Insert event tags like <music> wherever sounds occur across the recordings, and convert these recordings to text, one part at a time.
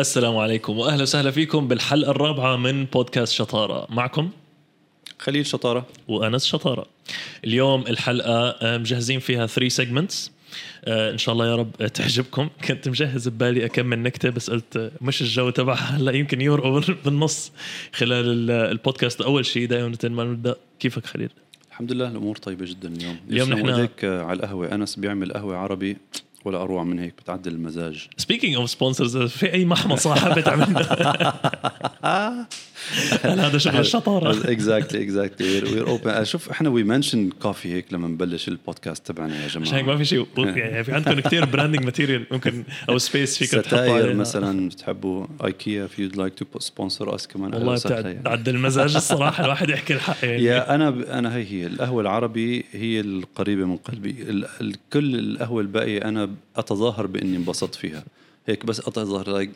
السلام عليكم وأهلا وسهلا فيكم بالحلقة الرابعة من بودكاست شطارة. معكم خليل شطارة. وأنس شطارة. اليوم الحلقة آه، مجهزين فيها 3 سيجمنتس إن شاء الله يا رب تعجبكم. <laughs> كنت مجهز ببالي اكمل نكتة بس قلت آه، مش الجو تبعها. <laughs> هلا يمكن يمرقوا <laughs> بالنص خلال البودكاست. أول شيء دائما ما نبدأ. كيفك خليل؟ الحمد لله الأمور طيبة جدا اليوم. اليوم نحن هيك على القهوة. أنس بيعمل قهوة عربي. ولا أروع من هيك بتعدل المزاج. speaking of sponsors في أي محمصه حابه عملنا هذا شغل الشطارة؟ exactly exactly we're open شوف إحنا we mention coffee هيك لما نبلش البودكاست تبعنا يا جماعة. عشان هيك ما في شيء. <laughs> يعني في عندكم كثير branding material ممكن أو specific attire مثلا بتحبوا IKEA if you'd like to sponsor us كمان. والله بتعدل المزاج الصراحة الواحد يحكي الحق يعني. يا أنا أنا هي هي القهوة العربي هي القريبة من قلبي. كل القهوة الباقية أنا أتظاهر بإني انبسطت فيها. هيك بس أتظاهر like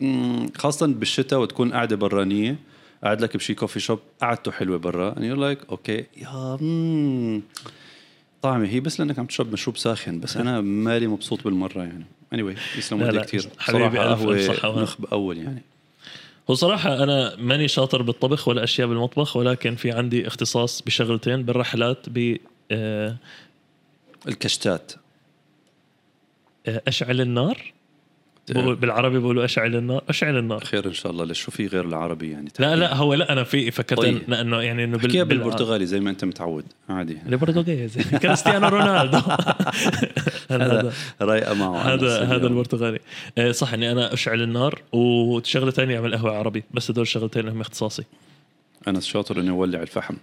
خاصه بالشتاء وتكون قاعدة برانيه قاعد لك بشي coffee shop قعدته حلوة برا and you're like okay يا مم. طعمة هي بس لأنك عم تشرب مشروب ساخن بس أنا مالي مبسوط بالمرة يعني. anyway يسلموا لي كثير حبيبي قهوه نخب أول يعني. هو صراحة أنا ماني شاطر بالطبخ ولا أشياء بالمطبخ ولكن في عندي اختصاص بشغلتين بالرحلات ب آه الكشتات. آه، أشعل النار. بالعربي بيقولوا أشعل النار أشعل النار. خير إن شاء الله. ليش شو في غير العربي يعني؟ لا لا هو لا أنا في فكرت طيب. لأنه يعني إنه بال... بالبرتغالي زي ما أنت متعود. عادي. <laughs> البرتغالي كريستيانو رونالدو. <laughs> هذا رايقة معه هذا هذا البرتغالي. إيه، صح إني أنا أشعل النار. وشغلة ثانية أعمل قهوة عربي بس هدول الشغلتين هم اختصاصي. أنا شاطر إني أولع الفحم.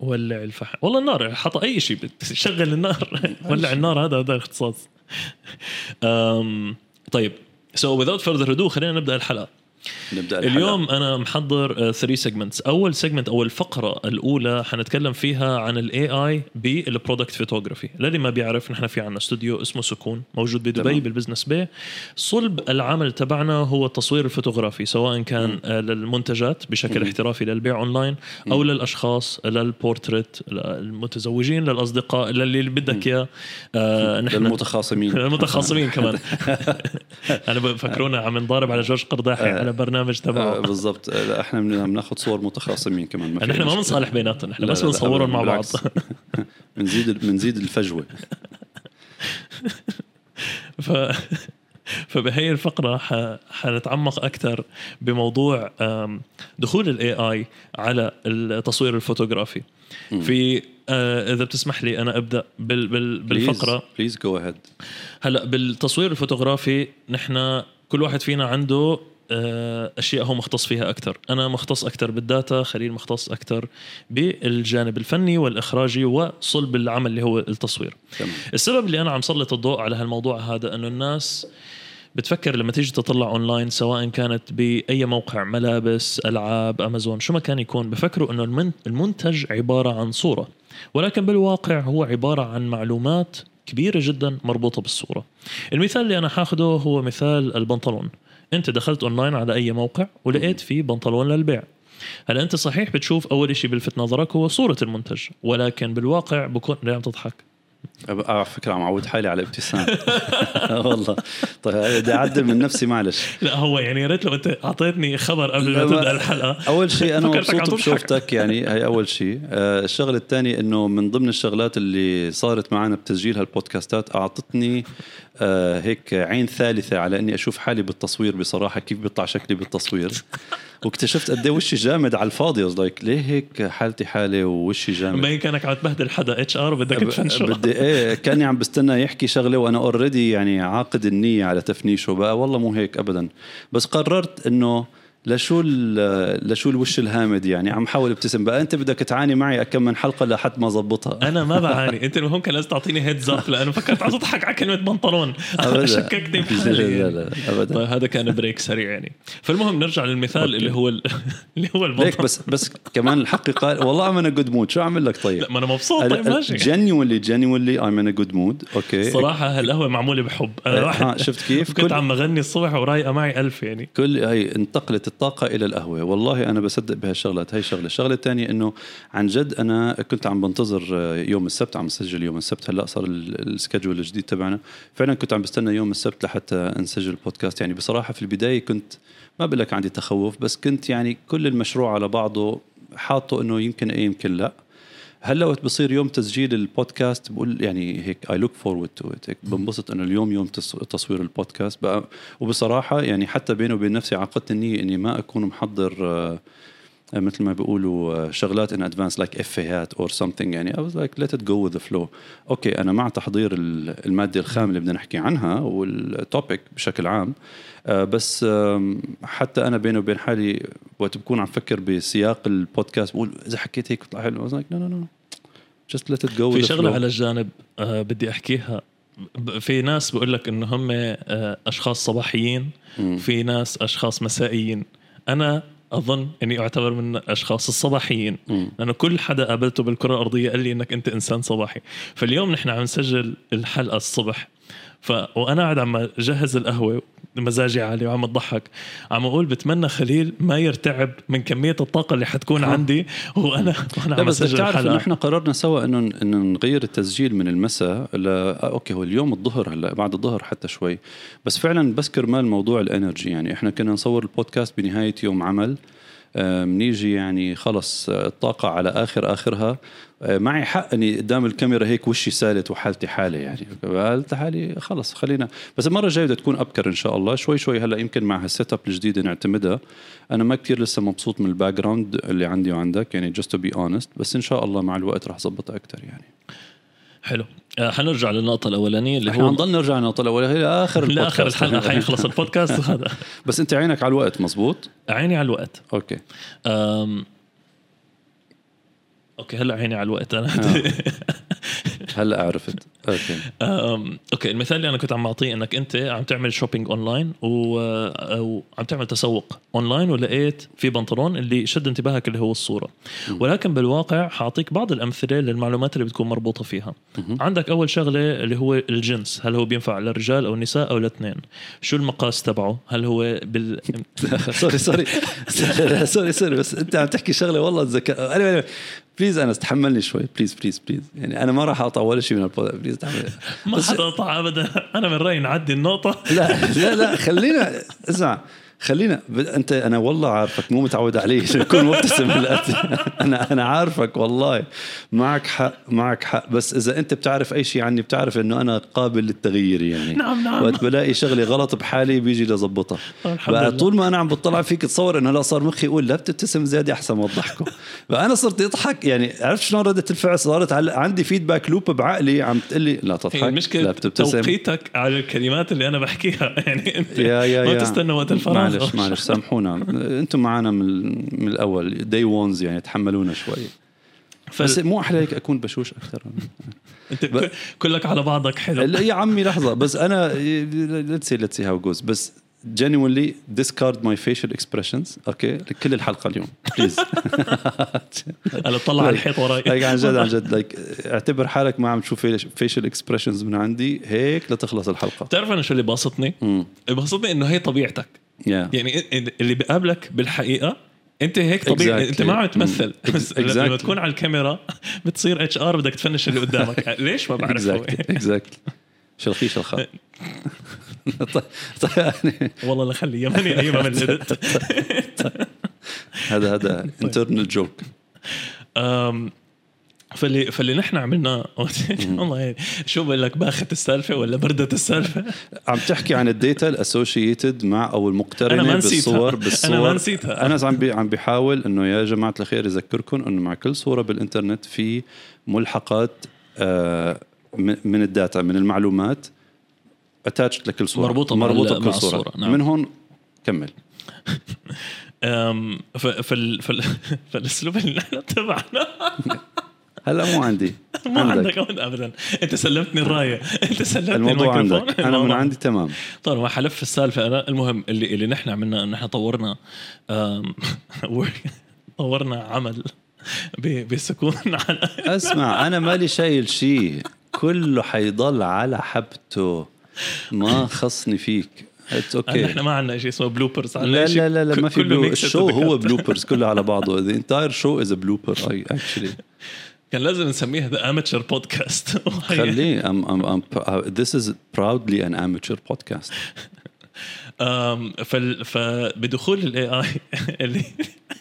ولع الفحم. والله النار حط أي شيء شغل النار. <laughs> ولع النار هذا هذا اختصاص. طيب. so so without further ado خلينا نبدأ الحلقة. نبدأ الحلقة. اليوم أنا محضر 3 uh, segments أول segment أو الفقرة الأولى حنتكلم فيها عن ال AI بال product photography للي ما بيعرف نحن في عنا استوديو اسمه سكون موجود بدبي بال Business Bay صلب العمل تبعنا هو التصوير الفوتوغرافي سواء كان م. آه، للمنتجات بشكل م. احترافي للبيع اونلاين أو م. للأشخاص للبورتريت للمتزوجين للأصدقاء للي بدك إياه آه نحن المتخاصمين المتخاصمين <laughs> كمان <laughs> أنا بفكرونا عم نضارب على جورج قرداحي آه. على برنامج تبعه. <laughs> آه بالضبط إحنا بناخذ صور متخاصمين كمان ما نحن ما بنصالح بيناتهم نحن بس بنصورهم مع بعض. <laughs> <laughs> بنزيد بنزيد الفجوة. ف فبهي الفقرة حنتعمق أكثر بموضوع دخول ال AI على التصوير الفوتوغرافي. في آه، إذا بتسمح لي أنا أبدأ بال بال بالفقرة. please go ahead هلأ بالتصوير الفوتوغرافي نحن كل واحد فينا عنده آه، أشياء هو مختص فيها أكثر أنا مختص أكثر بال data خليل مختص أكثر بالجانب الفني والإخراجي وصلب العمل اللي هو التصوير. تمام. السبب اللي أنا عم سلط الضوء على هالموضوع هذا أنه الناس بتفكر لما تيجي تطلع أونلاين سواء كانت بأي موقع ملابس ألعاب أمازون شو ما كان يكون بفكروا أنه المنتج عبارة عن صورة ولكن بالواقع هو عبارة عن معلومات كبيرة جدا مربوطة بالصورة. المثال اللي أنا حاخده هو مثال البنطلون. انت دخلت اونلاين على اي موقع ولقيت فيه بنطلون للبيع. هلا انت صحيح بتشوف اول شيء بلفت نظرك هو صورة المنتج ولكن بالواقع بكون ليه عم تضحك على فكرة عم اعود حالي على ابتسام <laughs> <laughs> والله. طيب بدي أعدل من نفسي معلش. لا هو يعني يا ريت لو أنت أعطيتني خبر قبل ما تبدأ الحلقة. أول شيء أنا مبسوط بشوفتك يعني <laughs> هي أول شيء. آه الشغلة الثانية إنه من ضمن الشغلات اللي صارت معنا بتسجيل هالبودكاستات أعطتني هيك عين ثالثة على إني أشوف حالي بالتصوير بصراحة كيف بيطلع شكلي بالتصوير. <laughs> واكتشفت قد إيه وشي جامد على الفاضي. لايك ليه هيك حالتي حالة ووشي جامد؟ مبين كانك عم تبهدل حدا HR وبدك تفنشه بدي إيه كاني عم بستنى يحكي شغلة وأنا already يعني عاقد النية على تفنيشه. بقى والله مو هيك ابدا. بس قررت إنه لشو لشو الوش الهامد يعني؟ عم حاول ابتسم. بقى انت بدك تعاني معي كم من حلقة لحد ما ظبطها أنا ما بعاني. أنت المهم كان لازم تعطيني heads up لأنه فكرت عم تضحك على كلمة بنطلون. شككتني بحالي. لا لا ابدا. طيب هذا كان break سريع يعني. فالمهم نرجع للمثال okay. اللي هو <laughs> اللي هو البنطلون بس بس كمان الحق قال والله I'm in a good mood شو أعمل لك طيب؟ لا ما أنا مبسوط. طيب ماشي. genuinely genuinely I'm in good mood okay. صراحة هالقهوه معمولة بحب. أنا إيه، واحد شفت كيف؟ <laughs> كنت عم بغني الصبح ورايقة معي ألف يعني. كل هي انتقلت الطاقة إلى القهوة. والله أنا بصدق بهالشغلات هي شغلة. الشغلة الثانية إنه عن جد أنا كنت عم بنتظر يوم السبت عم سجل يوم السبت. هلأ صار ال schedule الجديد تبعنا. فعلا كنت عم بستنى يوم السبت لحتى نسجل البودكاست. يعني بصراحة في البداية كنت ما بقول لك عندي تخوف بس كنت يعني كل المشروع على بعضه حاطه إنه يمكن إيه يمكن لأ. هلا وقت بصير يوم تسجيل البودكاست بقول يعني هيك I look forward to it بنبسط إنه اليوم يوم تصوير البودكاست. بقى وبصراحة يعني حتى بيني وبين نفسي عقدت النيه إني ما أكون محضر uh, مثل ما بيقولوا آه، شغلات in advance like إفيهات or something يعني I was like let it go with flow okay أنا مع تحضير المادة الخام اللي بدنا نحكي عنها وال topic بشكل عام. آه، بس حتى أنا بيني وبين حالي وقت بكون عم فكر بسياق البودكاست بقول إذا حكيت هيك بيطلع حلو. like no no no just let it go في شغلة على الجانب آه بدي أحكيها. في ناس بقول لك إنه هم أشخاص صباحيين في ناس أشخاص مسائيين. أنا أظن إني أعتبر من الأشخاص الصباحيين. لأنه كل حدا قابلته بالكرة الأرضية قال لي إنك أنت إنسان صباحي. فاليوم نحن عم نسجل الحلقة الصبح ف وأنا قاعد عم جهز القهوة مزاجي عالي وعم أضحك. عم أقول بتمنى خليل ما يرتعب من كمية الطاقة اللي حتكون عندي وأنا وأنا عم بس بتعرف إنه إحنا قررنا سوا إنه إنه نغير التسجيل من المساء ل okay هو اليوم الظهر هلأ بعد الظهر حتى شوي. بس فعلا بس كرمال موضوع ال energy يعني إحنا كنا نصور البودكاست بنهاية يوم عمل. بنيجي يعني خلص الطاقة على آخر آخرها. آه، معي حق إني قدام الكاميرا هيك وشي سالت وحالتي حالة يعني. قالت حالي خلص خلينا. بس المرة الجاية بدها تكون أبكر إن شاء الله. شوي شوي هلأ يمكن مع هال set up الجديدة نعتمدها. أنا ما كثير لسه مبسوط من ال background اللي عندي وعندك يعني just to be honest. بس إن شاء الله مع الوقت رح ظبطها أكثر يعني. حلو. آه، حنرجع للنقطة الأولانية اللي هو نضل نرجع للنقطة الأولانية لاخر لاخر الحلقة. حيخلص البودكاست. <laughs> هذا. بس أنت عينك على الوقت مزبوط عيني على الوقت. أوكي. أم... أوكي هلا عيني على الوقت. أنا آه. <laughs> هلأ عرفت. okay. okay المثال اللي أنا كنت عم أعطيه إنك أنت عم تعمل shopping online وعم تعمل تسوق اونلاين ولقيت في بنطلون اللي شد انتباهك اللي هو الصورة. ولكن بالواقع حاعطيك بعض الأمثلة للمعلومات اللي بتكون مربوطة فيها. عندك أول شغلة اللي هو الجنس. هل هو بينفع للرجال أو النساء أو الاثنين شو المقاس تبعه؟ هل هو بال <laughs> sorry <laughs> sorry. sorry sorry بس أنت عم تحكي شغلة والله الذكاء please أنا استحملني شوي. please please please. يعني أنا ما راح اقطع ولا شيء من البودكاست please تحمل ما حتقطع ابدا. أنا من رأيي نعدي النقطة. لا لا لا خلينا اسمع. خلينا أنت أنا والله عارفك مو متعود علي. <laughs> تكون مبتسم <laughs> أنا أنا عارفك والله. معك حق معك حق. بس إذا أنت بتعرف أي شيء عني بتعرف إنه أنا قابل للتغيير يعني. نعم نعم. وقت بلاقي شغله غلط بحالي بيجي لظبطها بقى طول ما أنا عم بطلع فيك تصور إنه لا صار مخي يقول لا بتبتسم زيادة أحسن ما تضحكوا. فانا صرت اضحك يعني عرفت شلون ردة الفعل صارت؟ عندي فيدباك لوب بعقلي. عم تقول لي لا تضحك المشكلة لا بتبتسم. توقيتك على الكلمات اللي أنا بحكيها. <laughs> يعني أنت يا يا ما تستنى وقت الفراغ. معلش <laughs> معلش سامحونا. أنتم معنا من, من الأول. day ones يعني تحملونا شوي. بس مو أحلى هيك أكون بشوش أكثر. <laughs> أنت ب... <laughs> كلك على بعضك حلو. لا يا عمي لحظة. بس أنا let's see let's see how it goes بس genuinely discard my facial expressions. okay okay. كل الحلقة اليوم. please أنا طلع على الحيط وراي. هيك عن جد عن جد. like اعتبر حالك ما عم تشوف فيشل اكسبريشنز من عندي. هيك لتخلص الحلقة. بتعرف أنا شو اللي باسطني؟ باسطني إنه هي طبيعتك. Yeah. يعني اللي بقابلك بالحقيقة أنت هيك طبيعي exactly. أنت ما عم تمثل. <laughs> بس exactly. لما تكون على الكاميرا <laughs> بتصير اتش ار بدك تفنش اللي قدامك. <laughs> ليش ما بعرف اكزاكتلي اكزاكتلي شلخي شلخه والله لخلي يمني أي ما ملدت هذا هذا internal joke فاللي فاللي نحن عملناه <laughs> والله شو بقول لك باخت السالفة ولا بردت السالفة؟ عم تحكي عن ال data ال associated مع أو المقترنة أنا ما بالصور بالصور أنا ما نسيتها. أنا عم بي عم بحاول إنه يا جماعة الخير اذكركم إنه مع كل صورة بالإنترنت في ملحقات آه من ال data من المعلومات attached لكل صورة. مربوطة مربوطة بكل صورة, صورة. نعم. من هون كمل. <laughs> <laughs> فالأسلوب اللي نحن تبعنا. هلا مو عندي. <laughs> مو عندك, عندك. ابدا. أنت سلمتني الراية. أنت سلمتني الموضوع عندك. أنا من عندي تمام. طيب ما حلف في السالفة. أنا المهم اللي اللي نحن عملنا نحن طورنا <laughs> طورنا عمل بسكون <laughs> على اسمع أنا مالي شايل شيء. كله حيضل على حبته. ما خصني فيك. it's okay. okay إحنا ما عندنا شيء اسمه bloopers لا لا لا لا ما في bloo ال show هو. bloopers كله على بعضه. Entire show is a blooper I actually. كان لازم نسميها the amateur podcast خليه I'm, I'm, uh, this is proudly an amateur podcast فال... فبدخول ال AI <laughs> اللي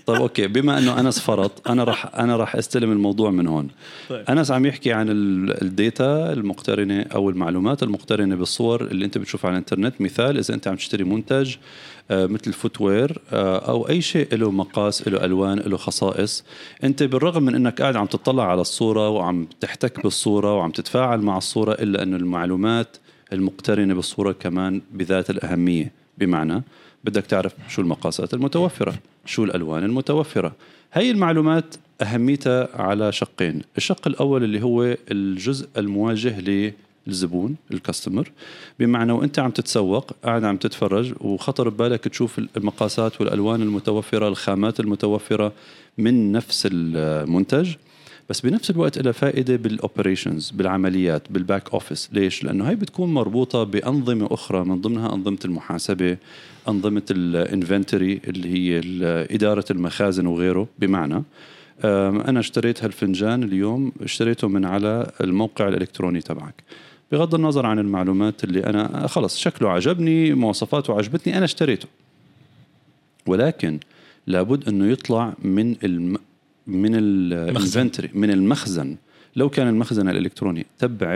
طيب okay. بما إنه أنس فرط أنا راح أنا راح أستلم الموضوع من هون. طيب. أنس عم يحكي عن ال- ال data المقترنة أو المعلومات المقترنة بالصور اللي أنت بتشوفها على الإنترنت. مثال إذا أنت عم تشتري منتج آه، مثل فوتوير أو أي شيء له مقاس له ألوان له خصائص أنت بالرغم من إنك قاعد عم تطلع على الصورة وعم تحتك بالصورة وعم تتفاعل مع الصورة إلا إنه المعلومات المقترنة بالصورة كمان بذات الأهمية. بمعنى بدك تعرف شو المقاسات المتوفرة شو الألوان المتوفرة. هي المعلومات أهميتها على شقين الشق الأول اللي هو الجزء المواجه للزبون الكاستمر. بمعنى وأنت عم تتسوق قاعد عم تتفرج وخطر ببالك تشوف المقاسات والألوان المتوفرة الخامات المتوفرة من نفس المنتج. بس بنفس الوقت لها فائدة بال operations بالعمليات بال back office ليش؟ لأنه هي بتكون مربوطة بأنظمة أخرى من ضمنها أنظمة المحاسبة أنظمة ال inventory اللي هي إدارة المخازن وغيره بمعنى. أنا اشتريت هالفنجان اليوم اشتريته من على الموقع الإلكتروني تبعك. بغض النظر عن المعلومات اللي أنا خلص شكله عجبني مواصفاته عجبتني أنا اشتريته. ولكن لابد إنه يطلع من. من ال inventory من المخزن. لو كان المخزن الإلكتروني تبع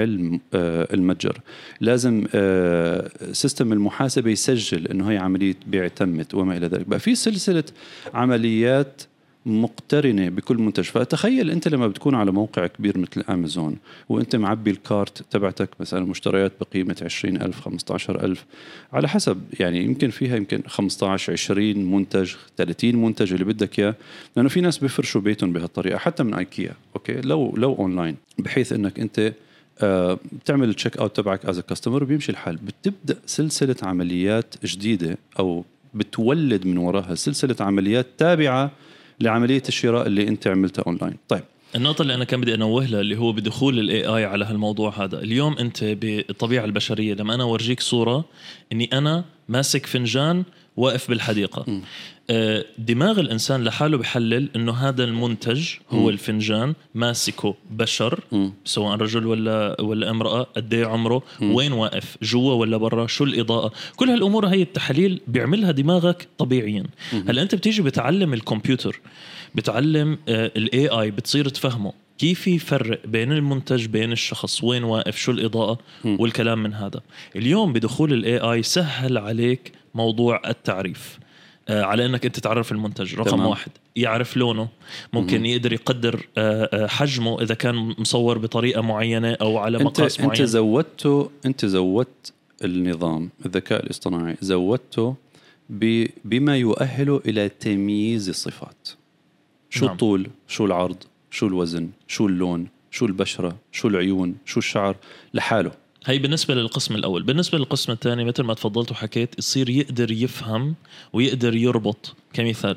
آه، المتجر. لازم آه، system المحاسبة يسجل إنه هي عملية بيع تمت وما إلى ذلك. بقى في سلسلة عمليات مقترنة بكل منتج فتخيل أنت لما بتكون على موقع كبير مثل أمازون وأنت معبي ال cart تبعتك مثلا مشتريات بقيمة 20000 15000 على حسب يعني يمكن فيها يمكن 15 20 منتج 30 منتج اللي بدك إياه. لأنه في ناس بيفرشوا بيتهم بهالطريقة حتى من إيكيا. okay؟ لو لو أونلاين بحيث إنك أنت آه، بتعمل ال check out تبعك as customer وبيمشي الحال. بتبدأ سلسلة عمليات جديدة أو بتولد من وراها سلسلة عمليات تابعة لعملية الشراء اللي انت عملتها اونلاين طيب. النقطة اللي أنا كان بدي أنوه لها اللي هو بدخول ال AI على هالموضوع هذا، اليوم أنت بالطبيعة البشرية لما أنا أورجيك صورة إني أنا ماسك فنجان واقف بالحديقة. آه، دماغ الإنسان لحاله بحلل إنه هذا المنتج هو الفنجان ماسكه بشر سواء رجل ولا ولا امرأة قد إيه عمره وين واقف جوا ولا برا شو الإضاءة؟ كل هالأمور هي التحاليل بيعملها دماغك طبيعيا. هلا أنت بتيجي بتعلم الكمبيوتر بتعلم ال AI بتصير تفهمه. كيف يفرق بين المنتج بين الشخص؟ وين واقف؟ شو الإضاءة؟ والكلام من هذا. اليوم بدخول ال AI سهل عليك موضوع التعريف. آه، على إنك أنت تعرف المنتج. رقم تمام. واحد يعرف لونه. ممكن يقدر يقدر آه، آه، حجمه إذا كان مصور بطريقة معينة أو على انت مقاس أنت معين. زودته أنت زودت النظام الذكاء الاصطناعي زودته بما يؤهله إلى تمييز الصفات. شو نعم. الطول؟ شو العرض؟ شو الوزن؟ شو اللون؟ شو البشرة؟ شو العيون؟ شو الشعر؟ لحاله. هي بالنسبة للقسم الأول. بالنسبة للقسم الثاني مثل ما تفضلت وحكيت يصير يقدر يفهم ويقدر يربط كمثال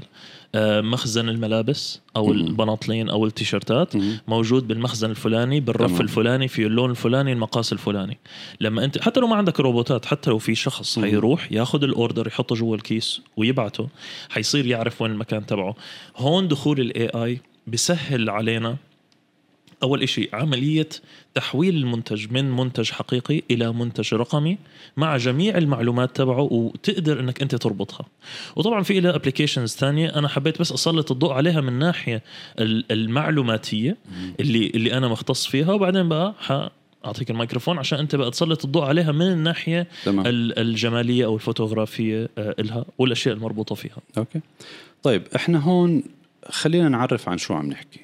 آه، مخزن الملابس أو البناطلين أو التيشيرتات موجود بالمخزن الفلاني بالرف. الفلاني في اللون الفلاني المقاس الفلاني. لما أنت حتى لو ما عندك روبوتات حتى لو في شخص حيروح ياخذ ال order يحطه جوا الكيس ويبعته حيصير يعرف وين المكان تبعه. هون دخول ال AI بسهل علينا أول إشي عملية تحويل المنتج من منتج حقيقي إلى منتج رقمي مع جميع المعلومات تبعه وتقدر إنك أنت تربطها. وطبعا في لها applications ثانية أنا حبيت بس أسلط الضوء عليها من الناحيه ال- المعلوماتية اللي اللي أنا مختص فيها وبعدين بقى ح اعطيك الميكروفون عشان أنت بقى تسلط الضوء عليها من الناحية تمام. ال- الجمالية أو الفوتوغرافية آه، إلها والأشياء المربوطة فيها. okay. طيب إحنا هون خلينا نعرف عن شو عم نحكي.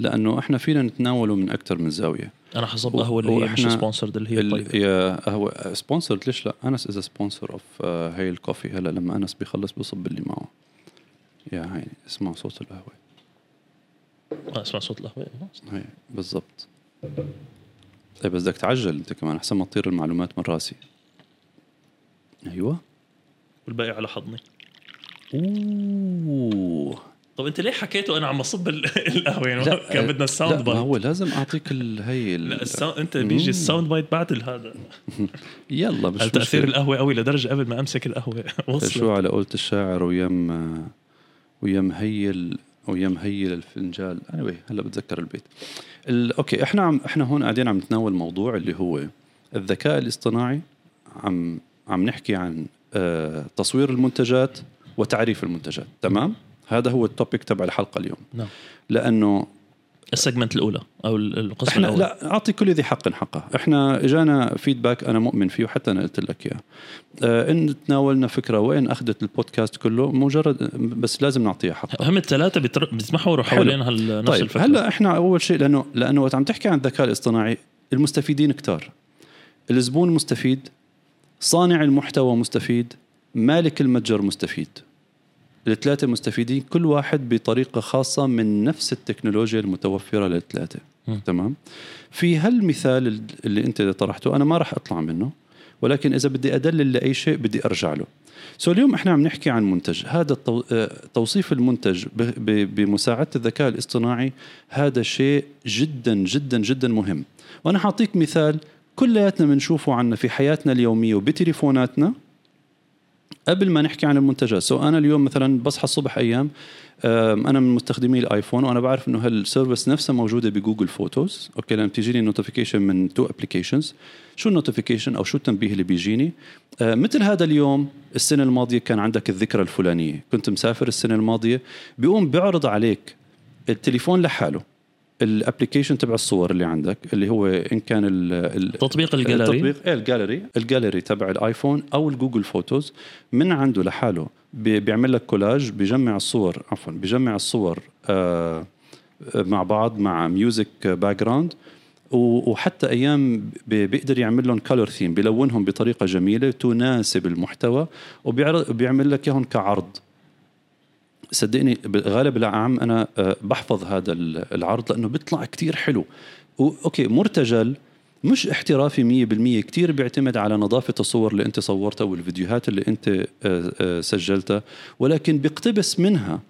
لأنه إحنا فينا نتناوله من أكثر من زاوية. أنا حصب قهوه اللي هي مش sponsored اللي هي الطيبه يا قهوه sponsored ليش لا؟ أنس is sponsor of هي ال coffee. هلأ لما أنس بيخلص بصب اللي معه. يا هاي اسمع صوت القهوه آه، اسمع صوت القهوه هي بالضبط. طيب بس بدك تعجل أنت كمان. أحسن ما تطير المعلومات من راسي. أيوه. والباقي على حضني أوه. طب انت ليه حكيته أنا عم اصب ال- <laughs> القهوة يعني؟ لا، كان بدنا ال sound bite هو لازم أعطيك هي لا ال sound انت بيجي الساوند bite بعد هذا. <laughs> يلا مش تأثير. القهوة قوي لدرجة قبل ما أمسك القهوة؟ <laughs> وصلت. شو على قولة الشاعر ويا ويا محلا ويا محلا الفنجال. Anyway هلا بتذكر البيت. ال... okay إحنا عم إحنا هون قاعدين عم نتناول موضوع اللي هو الذكاء الاصطناعي عم عم نحكي عن آه تصوير المنتجات وتعريف المنتجات. تمام؟ هذا هو ال topic تبع الحلقة اليوم. نعم. لأنه ال segment الأولى أو ال- القسم إحنا الأول. لا أعطي كل ذي حق حقه. إحنا اجانا فيدباك أنا مؤمن فيه وحتى أنا قلت لك إياه. آه إن تناولنا فكرة وين أخذت البودكاست كله مجرد بس لازم نعطيها حقها. هم الثلاثة بيتمحوروا. حوالين هال- نفس طيب الفكرة. هلأ إحنا أول شيء لأنه لأنه وقت عم تحكي عن الذكاء الاصطناعي المستفيدين كتار. الزبون مستفيد صانع المحتوى مستفيد مالك المتجر مستفيد. الثلاثه مستفيدين كل واحد بطريقة خاصة من نفس التكنولوجيا المتوفرة للثلاثه م. تمام؟ في هالمثال اللي أنت طرحته أنا ما راح أطلع منه ولكن إذا بدي أدلل لأي شيء بدي أرجع له. so اليوم إحنا عم نحكي عن منتج. هذا التو... آه، توصيف المنتج ب... ب... بمساعدة الذكاء الاصطناعي هذا شيء جدا جدا جدا مهم. وأنا حأعطيك مثال كلياتنا بنشوفه عنا في حياتنا اليومية وبتليفوناتنا. قبل ما نحكي عن المنتجات. so أنا اليوم مثلا بصحى الصبح أيام أنا من مستخدمي الآيفون وأنا بعرف إنه هال service نفسها موجودة ب Google Photos okay لما بتجيني notification من two applications شو ال notification أو شو التنبيه اللي بيجيني؟ آه، مثل هذا اليوم السنة الماضية كان عندك الذكرى الفلانية. كنت مسافر السنة الماضية بيقوم بيعرض عليك التليفون لحاله. ال application تبع الصور اللي عندك اللي هو إن كان ال- ال- تطبيق الجاليري؟ التطبيق إيه الجاليري. الجاليري تبع الآيفون أو ال Google Photos من عنده لحاله. بي- بيعمل لك كولاج بيجمع الصور عفوا بيجمع الصور آه آه، مع بعض مع music background وحتى أيام بي- بيقدر يعمل لهم color theme بيلونهم بطريقة جميلة تناسب المحتوى وبيعرض بيعمل لك إياهم كعرض. صدقني غالب الاعم أنا آه، بحفظ هذا ال- العرض لأنه بيطلع كتير حلو. okay مرتجل مش احترافي 100% كتير بيعتمد على نظافة الصور اللي أنت صورتها والفيديوهات اللي أنت آه، آه، سجلتها ولكن بيقتبس منها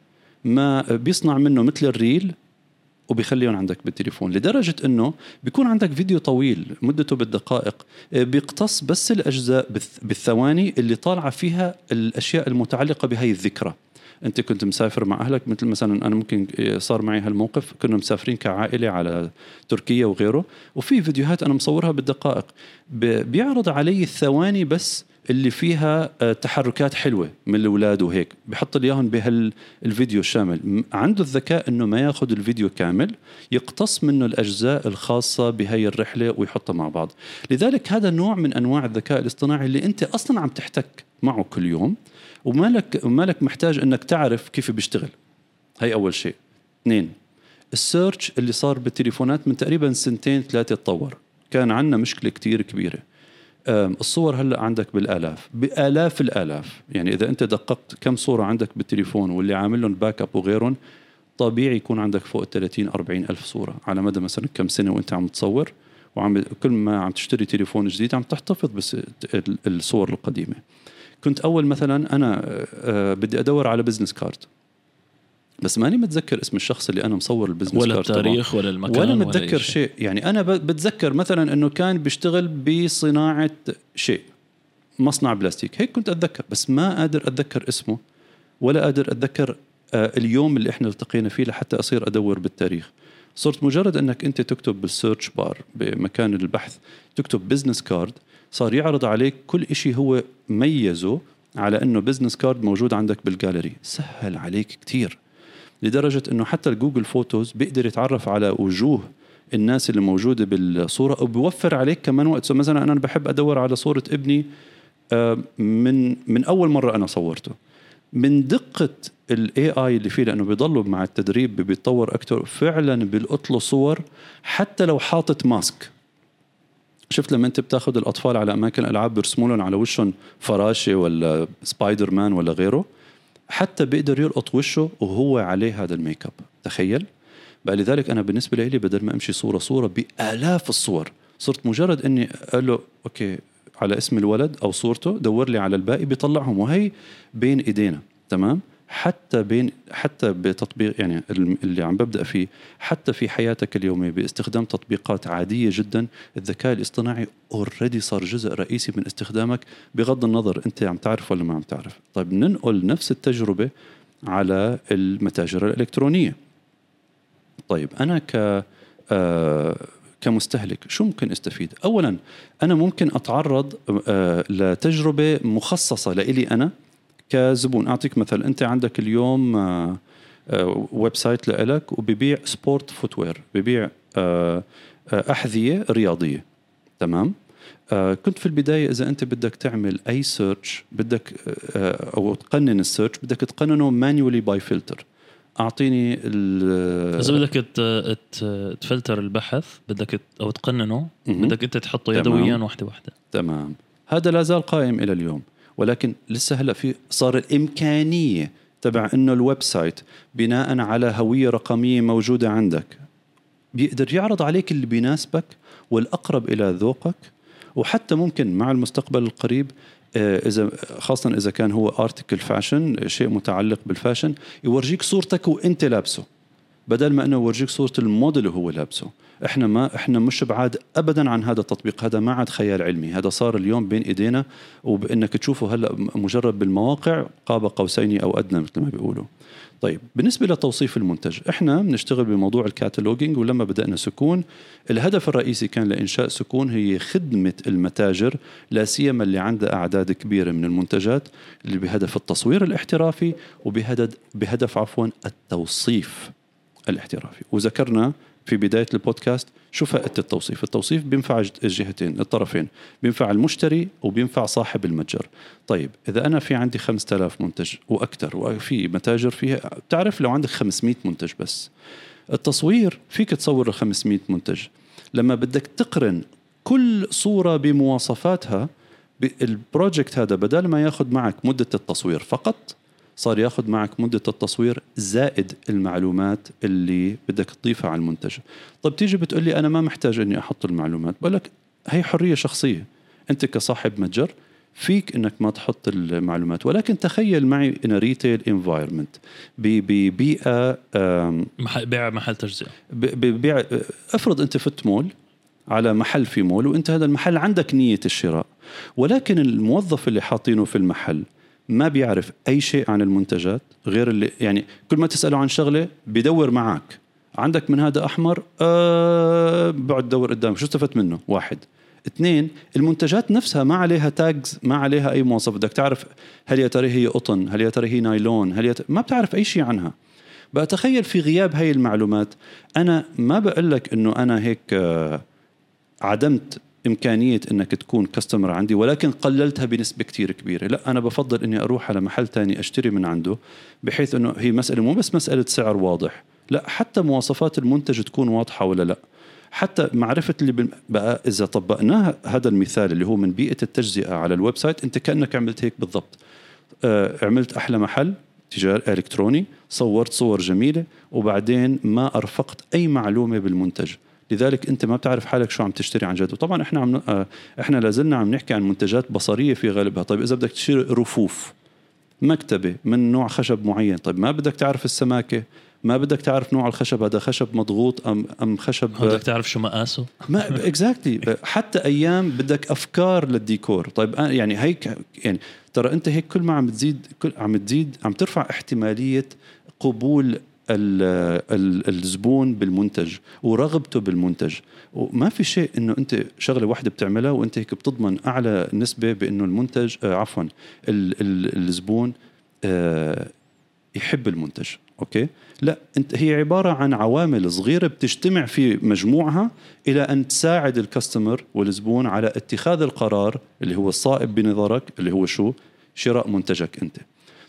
ما بيصنع منه مثل الريل وبيخليهم عندك بالتليفون لدرجة إنه بيكون عندك فيديو طويل مدته بالدقائق بيقتص بس الأجزاء بالث- بالثواني اللي طالعة فيها الأشياء المتعلقة بهي الذكرى. أنت كنت مسافر مع أهلك مثل مثلا أنا ممكن صار معي هالموقف كنا مسافرين كعائلة على تركيا وغيره وفي فيديوهات أنا مصورها بالدقائق بيعرض علي الثواني بس اللي فيها آه، تحركات حلوة من الأولاد وهيك. بحط لي إياهم بهالفيديو الشامل. عنده الذكاء إنه ما ياخذ الفيديو كامل يقتص منه الأجزاء الخاصة بهي الرحلة ويحطها مع بعض. لذلك هذا نوع من أنواع الذكاء الاصطناعي اللي أنت أصلا عم تحتك معه كل يوم. ومالك مالك محتاج إنك تعرف كيف بيشتغل. هي أول شيء. اثنين ال search اللي صار بالتليفونات من تقريبا سنتين ثلاثة تطور. كان عندنا مشكلة كتير كبيرة. الصور هلأ عندك بالآلاف. بآلاف الآلاف. يعني إذا أنت دققت كم صورة عندك بالتليفون واللي عامل لهم backup وغيرهم طبيعي يكون عندك فوق ال 30 40 ألف صورة. على مدى مثلا كم سنة وأنت عم تصور وعم كل ما عم تشتري تليفون جديد عم تحتفظ بس ال- الصور القديمة. كنت أول مثلا أنا آه، آه، بدي أدور على business card بس ماني متذكر اسم الشخص اللي أنا مصور ال business ولا card. التاريخ ولا المكان ولا متذكر شيء. يعني أنا بتذكر مثلا إنه كان بيشتغل بصناعة شيء مصنع بلاستيك. هيك كنت أتذكر. بس ما قادر أتذكر اسمه ولا قادر أتذكر آه، اليوم اللي إحنا التقينا فيه لحتى أصير أدور بالتاريخ. صرت مجرد إنك أنت تكتب بال search bar بمكان البحث تكتب business card صار يعرض عليك كل إشي هو ميزه على إنه business card موجود عندك بالجاليري سهل عليك كتير. لدرجة إنه حتى ال Google Photos بيقدر يتعرف على وجوه الناس اللي موجودة بالصورة وبيوفر عليك كمان وقت. so مثلا أنا بحب أدور على صورة ابني آه، من من أول مرة أنا صورته. من دقة ال AI اللي فيه لأنه بيضلوا مع التدريب بيتطور أكثر فعلا بيلقط له صور حتى لو حاطط mask شفت لما انت بتاخذ الأطفال على أماكن الالعاب بيرسموا لهم على وشهم فراشة ولا سبايدر مان ولا غيره حتى بيقدر يلقط وشه وهو عليه هذا الميك أب. تخيل؟ بقى لذلك أنا بالنسبة لي بدل ما أمشي صورة صورة بآلاف الصور صرت مجرد إني أقول له okay على اسم الولد أو صورته دور لي على الباقي بيطلعهم وهي بين إيدينا تمام؟ حتى بين حتى بتطبيق يعني اللي عم ببدأ فيه حتى في حياتك اليومية باستخدام تطبيقات عادية جدا الذكاء الاصطناعي اوريدي صار جزء رئيسي من استخدامك بغض النظر أنت عم تعرف ولا ما عم تعرف. طيب ننقل نفس التجربة على المتاجر الإلكترونية. طيب أنا ك آه كمستهلك شو ممكن أستفيد؟ اولا أنا ممكن أتعرض آه لتجربة مخصصة لإلي أنا كزبون. أعطيك مثل أنت عندك اليوم آه آه website لإلك وببيع sport footwear ببيع آه أحذية رياضية. تمام؟ كنت في البداية إذا أنت بدك تعمل أي search بدك أو تقنن ال search بدك تقننه manually by filter أعطيني إذا بدك تفلتر البحث بدك أو تقننه بدك أنت تحطه يدويا واحدة واحدة. تمام. هذا لا زال قائم إلى اليوم. ولكن لسه هلا في صار الإمكانية تبع إنه ال website بناء على هوية رقمية موجودة عندك. بيقدر يعرض عليك اللي بيناسبك والأقرب إلى ذوقك وحتى ممكن مع المستقبل القريب آه، إذا خاصه إذا كان هو article fashion شيء متعلق بالفاشن يورجيك صورتك وإنت لابسه بدل ما إنه يورجيك صورة الموديل وهو لابسه. إحنا ما إحنا مش بعاد ابدا عن هذا التطبيق. هذا ما عاد خيال علمي. هذا صار اليوم بين إيدينا وبإنك تشوفه هلأ مجرد بالمواقع قاب قوسين أو أدنى مثل ما بيقولوا. طيب بالنسبة لتوصيف المنتج إحنا بنشتغل بموضوع ال cataloging ولما بدأنا سكون الهدف الرئيسي كان لإنشاء سكون هي خدمة المتاجر لا سيما اللي عندها أعداد كبيرة من المنتجات اللي بهدف التصوير الاحترافي وبهدف بهدف عفوا التوصيف الاحترافي. وذكرنا في بداية البودكاست شو فائدة التوصيف؟ التوصيف بينفع الجهتين الطرفين بينفع المشتري وبينفع صاحب المتجر. طيب إذا أنا في عندي 5000 منتج وأكثر وفي متاجر فيها بتعرف لو عندك 500 منتج بس. التصوير فيك تصور ال 500 منتج. لما بدك تقرن كل صورة بمواصفاتها البروجكت هذا بدل ما ياخذ معك مدة التصوير فقط صار ياخذ معك مدة التصوير زائد المعلومات اللي بدك تضيفها على المنتج طب تيجي بتقول لي أنا ما محتاج أني أحط المعلومات. بقول لك هي حرية شخصية. أنت كصاحب متجر فيك إنك ما تحط المعلومات. ولكن تخيل معي in retail environment ببيئه بيع محل تجزئة. ببيع افرض أنت فت مول على محل في مول وأنت هذا المحل عندك نية الشراء. ولكن الموظف اللي حاطينه في المحل ما بيعرف أي شيء عن المنتجات غير اللي يعني كل ما تسأله عن شغلة بدور معك عندك من هذا أحمر؟ أه بقعد دور قدامك. شو استفدت منه؟ واحد. اثنين المنتجات نفسها ما عليها تاجز ما عليها أي مواصفات بدك تعرف هل يا ترى هي قطن هل يا ترى هي نايلون هل ترى ما بتعرف أي شيء عنها. بتخيل في غياب هاي المعلومات أنا ما بقول لك إنه أنا هيك آه، عدمت إمكانية أنك تكون كاستمر عندي ولكن قللتها بنسبة كتير كبيرة. لا أنا بفضل أني أروح على محل تاني أشتري من عنده بحيث أنه هي مسألة مو بس مسألة سعر واضح. لا حتى مواصفات المنتج تكون واضحة ولا لا. حتى معرفة اللي بقى إذا طبقناها هذا المثال اللي هو من بيئة التجزئة على ال website أنت كأنك عملت هيك بالضبط. آه عملت أحلى محل تجارة إلكتروني صورت صور جميلة وبعدين ما أرفقت أي معلومة بالمنتج. لذلك انت ما بتعرف حالك شو عم تشتري عن جد. وطبعا إحنا عم آه، إحنا لازلنا عم نحكي عن منتجات بصرية في غالبها. طيب إذا بدك تشتري رفوف مكتبة من نوع خشب معين طيب ما بدك تعرف السماكة ما بدك تعرف نوع الخشب هذا خشب مضغوط ام أم خشب بدك تعرف شو مقاسه؟ ما exactly <laughs> حتى أيام بدك أفكار للديكور. طيب يعني هيك يعني ترى أنت هيك كل ما عم تزيد كل عم تزيد عم ترفع احتمالية قبول الزبون بالمنتج ورغبته بالمنتج. وما في شيء إنه أنت شغلة واحدة بتعملها وأنت هيك بتضمن أعلى نسبة بإنه المنتج آه عفوا الزبون آه يحب المنتج. okay؟ لا أنت هي عبارة عن عوامل صغيرة بتجتمع في مجموعها إلى أن تساعد ال customer والزبون على اتخاذ القرار اللي هو الصائب بنظرك اللي هو شو؟ شراء منتجك أنت.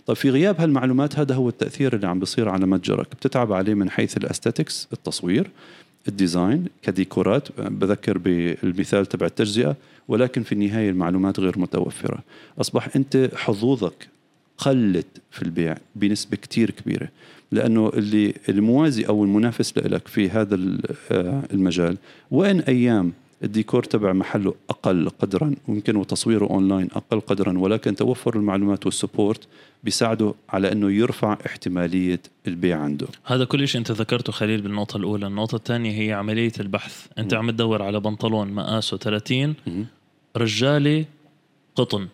طيب في غياب هالمعلومات هذا هو التأثير اللي عم بيصير على متجرك. بتتعب عليه من حيث ال aesthetics التصوير ال design كديكورات بذكر بالمثال تبع التجزئة ولكن في النهاية المعلومات غير متوفرة. أصبح أنت حظوظك قلت في البيع بنسبة كتير كبيرة لأنه اللي الموازي أو المنافس لك في هذا آه، المجال وين أيام الديكور تبع محله أقل قدرا ويمكن وتصويره أونلاين أقل قدرا ولكن توفر المعلومات وال support بيساعده على إنه يرفع احتمالية البيع عنده. هذا كل شيء أنت ذكرته خليل بالنقطة الأولى. النقطة الثانية هي عملية البحث. أنت عم تدور على بنطلون مقاسه 30 رجالي قطن.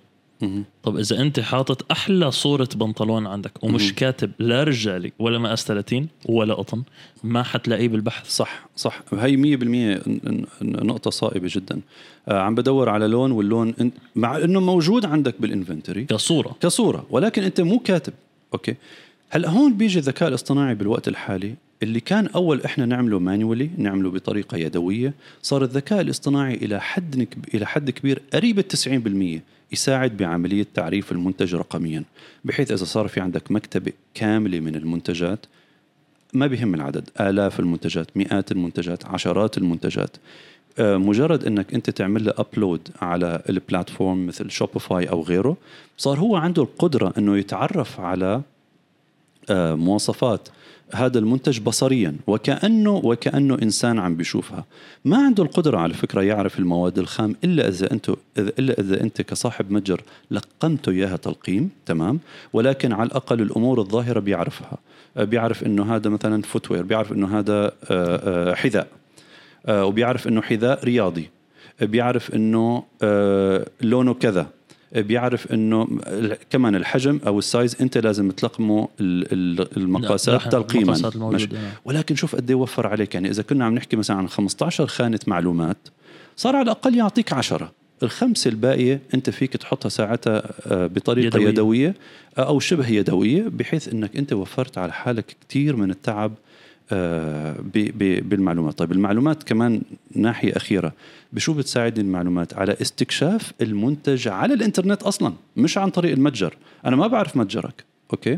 طب إذا أنت حاطط أحلى صورة بنطلون عندك ومش كاتب لا رجالي ولا مقاس 30 ولا قطن ما حتلاقيه بالبحث. صح صح. هي 100% نقطة صائبة جدا. آه عم بدور على لون واللون مع إنه موجود عندك بال inventory كصورة. كصورة ولكن أنت مو كاتب. okay؟ هلا هون بيجي الذكاء الاصطناعي بالوقت الحالي؟ اللي كان أول إحنا نعمله manually نعمله بطريقة يدوية صار الذكاء الاصطناعي إلى حد إلى حد كبير قريب ال 90% يساعد بعملية تعريف المنتج رقميا بحيث إذا صار في عندك مكتبة كاملة من المنتجات ما بيهم العدد آلاف المنتجات مئات المنتجات عشرات المنتجات. آه، مجرد إنك أنت تعمل له upload على ال platform مثل Shopify أو غيره صار هو عنده القدرة إنه يتعرف على مواصفات. هذا المنتج بصريا وكانه وكأنه إنسان عم بيشوفها. ما عنده القدرة على فكرة يعرف المواد الخام إلا إذا انت إلا إذا أنت كصاحب متجر لقمته إياها تلقيم تمام؟ ولكن على الأقل الأمور الظاهرة بيعرفها. بيعرف إنه هذا مثلا فوتوير بيعرف إنه هذا آه، آه، حذاء. آه، وبيعرف إنه حذاء رياضي. بيعرف إنه لونه كذا. بيعرف إنه كمان الحجم أو السايز أنت لازم تلقمه المقاسات تلقيما. نعم. ولكن شوف قد إيه وفر عليك. يعني إذا كنا عم نحكي مثلا عن 15 خانة معلومات صار على الأقل يعطيك 10 الخمسة الباقية أنت فيك تحطها ساعتها آه، بطريقة يدوية, يدوية آه، أو شبه يدوية بحيث أنك أنت وفرت على حالك كثير من التعب آه، بالمعلومات. طيب المعلومات كمان ناحية أخيرة. بشو بتساعدني المعلومات؟ على استكشاف المنتج على الإنترنت أصلا مش عن طريق المتجر. أنا ما بعرف متجرك أوكي؟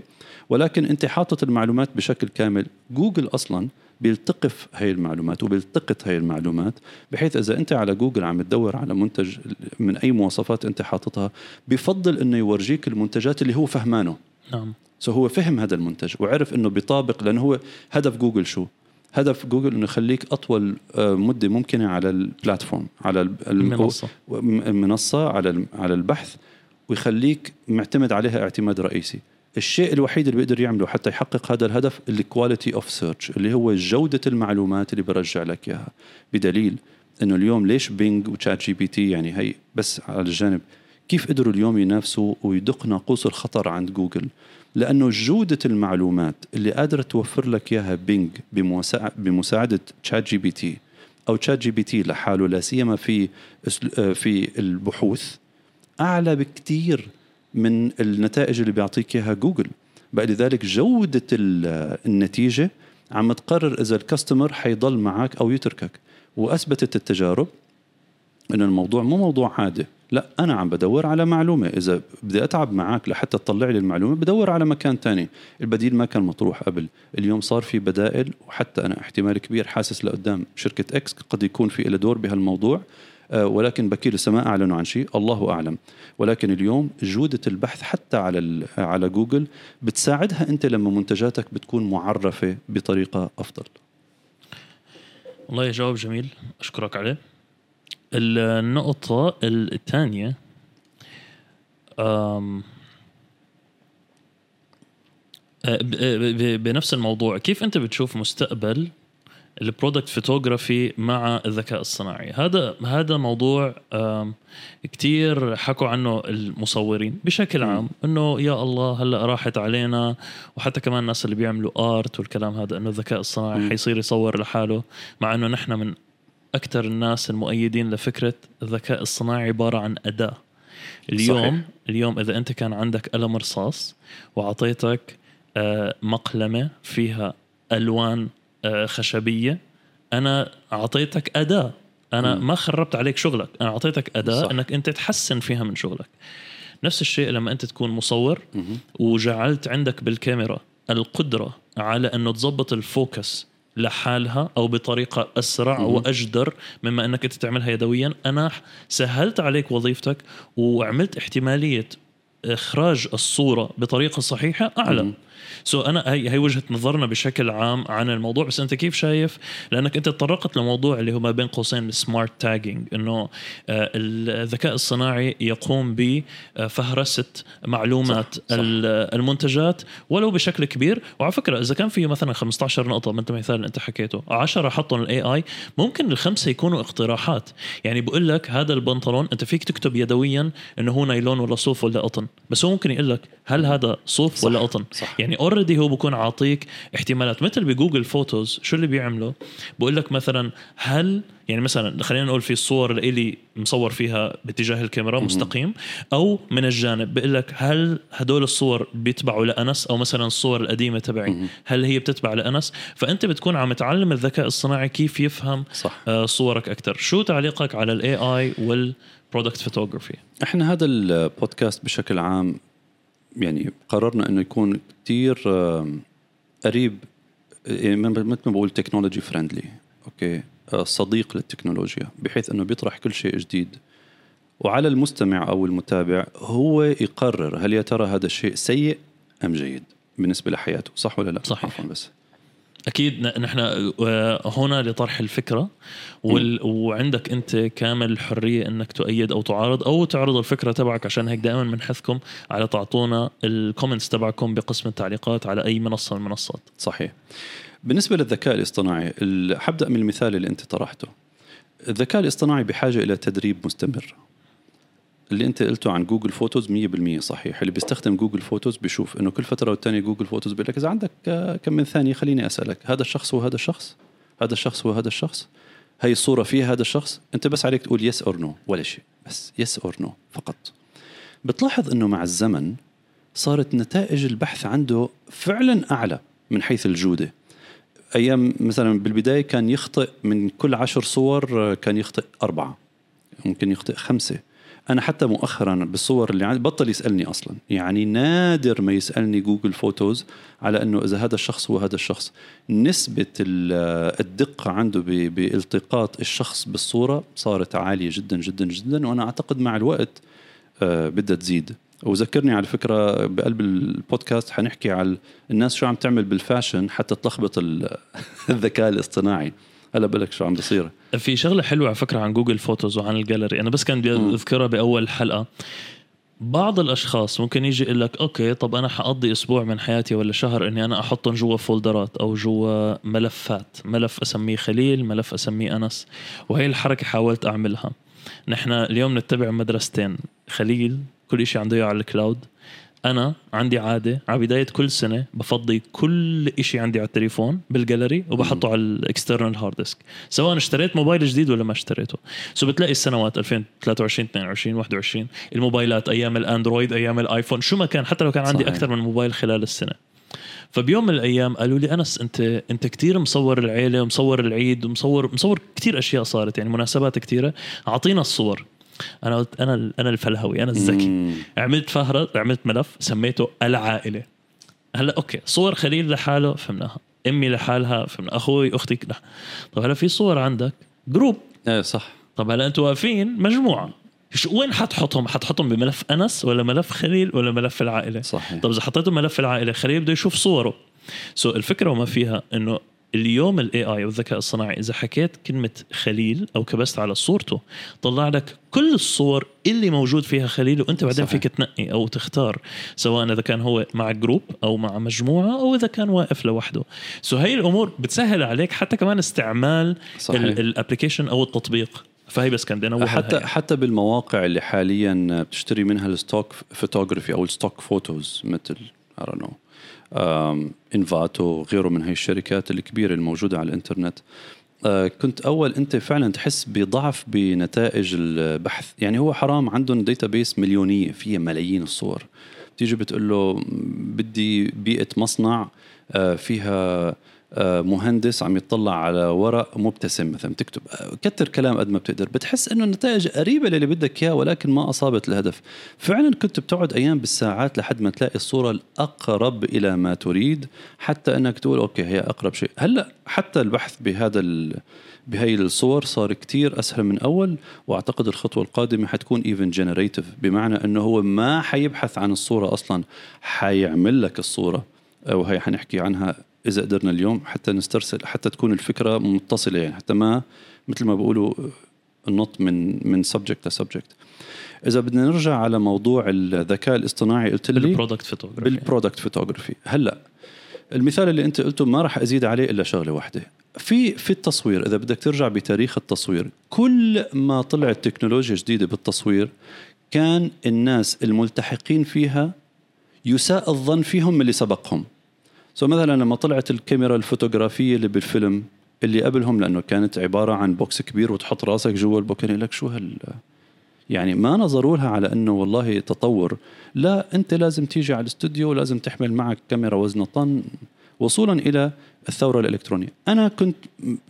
ولكن أنت حاطط المعلومات بشكل كامل. جوجل أصلا بتلتقف هاي المعلومات وبيلتقط هاي المعلومات بحيث إذا أنت على جوجل عم تدور على منتج من أي مواصفات أنت حاططها بفضل إنه يورجيك المنتجات اللي هو فهمانه. نعم. so هو فهم هذا المنتج وعرف إنه بيطابق لأنه هو هدف جوجل شو؟ هدف جوجل إنه يخليك أطول آه، مدة ممكنة على ال platform على المنصة. المنصة على على البحث ويخليك معتمد عليها اعتماد رئيسي. الشيء الوحيد اللي بيقدر يعمله حتى يحقق هذا الهدف ال quality of search اللي هو جودة المعلومات اللي برجع لك إياها. بدليل إنه اليوم ليش Bing و ChatGPT يعني هي بس على الجانب كيف قدروا اليوم ينافسوا ويدق ناقوس الخطر عند جوجل؟ لأنه جودة المعلومات اللي قادرة توفر لك إياها Bing بمساعدة ChatGPT أو ChatGPT لحاله لا سيما في في البحوث أعلى بكثير من النتائج اللي بيعطيك إياها جوجل. بقى لذلك جودة النتيجة عم تقرر إذا ال customer حيضل معك أو يتركك. وأثبتت التجارب انه الموضوع مو موضوع عادي لا أنا عم بدور على معلومة. إذا بدي أتعب معك لحتى تطلع لي المعلومة بدور على مكان تاني. البديل ما كان مطروح قبل. اليوم صار في بدائل وحتى أنا احتمال كبير حاسس لقدام. شركة إكس قد يكون في دور بهالموضوع. آه، ولكن بكير لسه ما أعلنوا عن شيء. الله أعلم. ولكن اليوم جودة البحث حتى على على جوجل بتساعدها أنت لما منتجاتك بتكون معرفة بطريقة أفضل. والله جواب جميل. أشكرك عليه. النقطة الثانية آه، بنفس الموضوع كيف أنت بتشوف مستقبل ال product photography مع الذكاء الصناعي؟ هذا هذا موضوع كتير حكوا عنه المصورين بشكل عام إنه يا الله هلأ راحت علينا وحتى كمان الناس اللي بيعملوا art والكلام هذا إنه الذكاء الصناعي حيصير يصور لحاله مع إنه نحن من أكثر الناس المؤيدين لفكرة الذكاء الصناعي عبارة عن أداة اليوم صحيح. اليوم إذا أنت كان عندك قلم رصاص واعطيتك آه، مقلمة فيها ألوان آه، خشبية أنا اعطيتك أداة أنا م. ما خربت عليك شغلك أنا اعطيتك أداة صح. إنك أنت تحسن فيها من شغلك نفس الشيء لما أنت تكون مصور م. وجعلت عندك بالكاميرا القدرة على أنه تظبط الفوكس لحالها أو بطريقة أسرع وأجدر مما أنك انت تعملها يدويا. أنا سهلت عليك وظيفتك وعملت احتمالية إخراج الصورة بطريقة صحيحة اعلى so أنا هي هي وجهة نظرنا بشكل عام عن الموضوع بس أنت كيف شايف لأنك أنت تطرقت لموضوع اللي هو ما بين قوسين السمارت تاجينج إنه آه، الذكاء الصناعي يقوم بفهرسه معلومات صح. صح. المنتجات ولو بشكل كبير وعلى فكرة إذا كان في مثلا 15 نقطة من المثال اللي أنت حكيته 10 حطهم ال AI ممكن الخمسة يكونوا اقتراحات يعني بقول لك هذا البنطلون أنت فيك تكتب يدويا إنه هو نايلون ولا صوف ولا قطن بس هو ممكن يقول لك هل هذا صوف صح. ولا قطن صح. يعني already هو بكون عاطيك احتمالات. مثل ب Google Photos شو اللي بيعملوا بقول لك مثلا هل يعني مثلا خلينا نقول في الصور اللي مصور فيها باتجاه الكاميرا مستقيم أو من الجانب بقول لك هل هدول الصور بيتبعوا لأنس؟ أو مثلا الصور القديمة تبعي. هل هي بتتبع لأنس؟ فأنت بتكون عم تعلم الذكاء الصناعي كيف يفهم صح. آه، صورك أكثر شو تعليقك على ال AI وال product photography إحنا هذا البودكاست بشكل عام يعني قررنا إنه يكون كثير قريب يعني مثل ما بقول technology friendly okay؟ صديق للتكنولوجيا بحيث إنه بيطرح كل شيء جديد. وعلى المستمع أو المتابع هو يقرر هل يا ترى هذا الشيء سيء أم جيد بالنسبة لحياته صح ولا لا؟ صحيح. بس. أكيد نحن آه، هنا لطرح الفكرة وال... وعندك أنت كامل الحرية إنك تؤيد أو تعارض أو تعرض الفكرة تبعك. عشان هيك دائما بنحثكم على تعطونا ال comments تبعكم بقسم التعليقات على أي منصة من المنصات. صحيح. بالنسبة للذكاء الاصطناعي حبدا من المثال اللي أنت طرحته. الذكاء الاصطناعي بحاجة إلى تدريب مستمر. اللي انت قلته عن Google Photos 100% صحيح. اللي بيستخدم Google Photos بيشوف إنه كل فترة والتانية Google Photos بيقول لك إذا عندك كم من ثانية خليني أسألك. هذا الشخص هو هذا الشخص هذا الشخص هو هذا الشخص هي الصورة فيها هذا الشخص أنت بس عليك تقول yes or no ولا شيء. بس yes or no فقط. بتلاحظ إنه مع الزمن صارت نتائج البحث عنده فعلا أعلى من حيث الجودة. أيام مثلا بالبداية كان يخطئ من كل عشر صور كان يخطئ أربعة ممكن يخطئ خمسة. أنا حتى مؤخرا بالصور اللي عندي بطل يسألني أصلا. يعني نادر ما يسألني Google Photos على إنه إذا هذا الشخص هو هذا الشخص. نسبة الدقة عنده بالتقاط الشخص بالصورة صارت عالية جدا جدا جدا وأنا أعتقد مع الوقت آه، بدها تزيد. وذكرني على فكرة بقلب البودكاست حنحكي على الناس شو عم تعمل بال fashion حتى تلخبط <laughs> الذكاء الاصطناعي. هلا بالك شو عم بصير. في شغلة حلوة على فكرة عن Google Photos وعن الجاليري أنا بس كان بدي أذكرها بأول حلقة. بعض الأشخاص ممكن يجي يقول لك okay طب أنا حقضي أسبوع من حياتي ولا شهر إني أنا أحطهم جوا folderات أو جوا ملفات. ملف أسميه خليل ملف أسميه أنس. وهي الحركة حاولت أعملها. نحن اليوم نتبع مدرستين خليل كل شيء عنده على ال cloud أنا عندي عادة على بداية كل سنة بفضي كل شيء عندي على التليفون بالجاليري وبحطه على ال external hard disk سواء اشتريت موبايل جديد ولا ما اشتريته. so بتلاقي السنوات 2023 22 21 الموبايلات أيام الأندرويد أيام الآيفون شو ما كان حتى لو كان عندي صحيح. أكثر من موبايل خلال السنة. فبيوم من الأيام قالوا لي أنس أنت أنت كثير مصور العيلة ومصور العيد ومصور مصور كثير أشياء صارت يعني مناسبات كثيره أعطينا الصور. أنا قلت أنا أنا الفلهوي أنا الذكي. عملت فهرة عملت ملف سميته العائلة. هلأ أوكي صور خليل لحاله فهمناها. أمي لحالها فهمنا. أخوي أختي لا طب هلأ في صور عندك؟ group. إيه صح. طب هلأ أنتوا واقفين؟ مجموعة. شو وين حتحطهم؟ حتحطهم بملف أنس ولا ملف خليل ولا ملف العائلة؟ صحيح. طب إذا حطيته ملف العائلة خليل بده يشوف صوره. so الفكرة وما فيها إنه اليوم ال AI والذكاء الصناعي إذا حكيت كلمة خليل أو كبست على صورته طلع لك كل الصور اللي موجود فيها خليل وأنت بعدين صحيح. فيك تنقي أو تختار سواء إذا كان هو مع group أو مع مجموعة أو إذا كان واقف لوحده so هي الأمور بتسهل عليك حتى كمان استعمال ال application أو التطبيق فهي بس كان بدي حتى هي. حتى بالمواقع اللي حاليا بتشتري منها ال stock photography أو ال stock photos مثل I don't know إنفاتو وغيره من هاي الشركات الكبيرة الموجودة على الإنترنت. آه، كنت أول أنت فعلا تحس بضعف بنتائج البحث. يعني هو حرام عندهم database مليونية فيها ملايين الصور. تيجي بتقول له بدي بيئة مصنع آه، فيها مهندس عم يطلع على ورق مبتسم مثلا تكتب آه، كتر كلام قد ما بتقدر. بتحس إنه النتائج قريبة للي بدك اياه ولكن ما أصابت الهدف. فعلا كنت بتقعد أيام بالساعات لحد ما تلاقي الصورة الأقرب إلى ما تريد حتى إنك تقول أوكي هي أقرب شيء. هلأ حتى البحث بهذا بهي الصور صار كتير أسهل من أول وأعتقد الخطوة القادمة حتكون even generative بمعنى إنه هو ما حيبحث عن الصورة أصلا حيعمل لك الصورة. وهي حنحكي عنها إذا قدرنا اليوم حتى نسترسل حتى تكون الفكرة متصلة يعني حتى ما مثل ما بيقولوا النط من من subject ل subject إذا بدنا نرجع على موضوع الذكاء الاصطناعي قلت لي بال product photography بال product photography هلأ المثال اللي أنت قلته ما راح أزيد عليه إلا شغلة واحدة. في في التصوير إذا بدك ترجع بتاريخ التصوير كل ما طلعت تكنولوجيا جديدة بالتصوير كان الناس الملتحقين فيها يساء الظن فيهم من اللي سبقهم. so مثلا لما طلعت الكاميرا الفوتوغرافية اللي بالفيلم اللي قبلهم لأنه كانت عبارة عن box كبير وتحط راسك جوا ال box لك شو هال؟ يعني ما نظروا لها على إنه والله تطور. لا أنت لازم تيجي على الاستوديو ولازم تحمل معك كاميرا وزنها طن وصولا إلى الثورة الإلكترونية. أنا كنت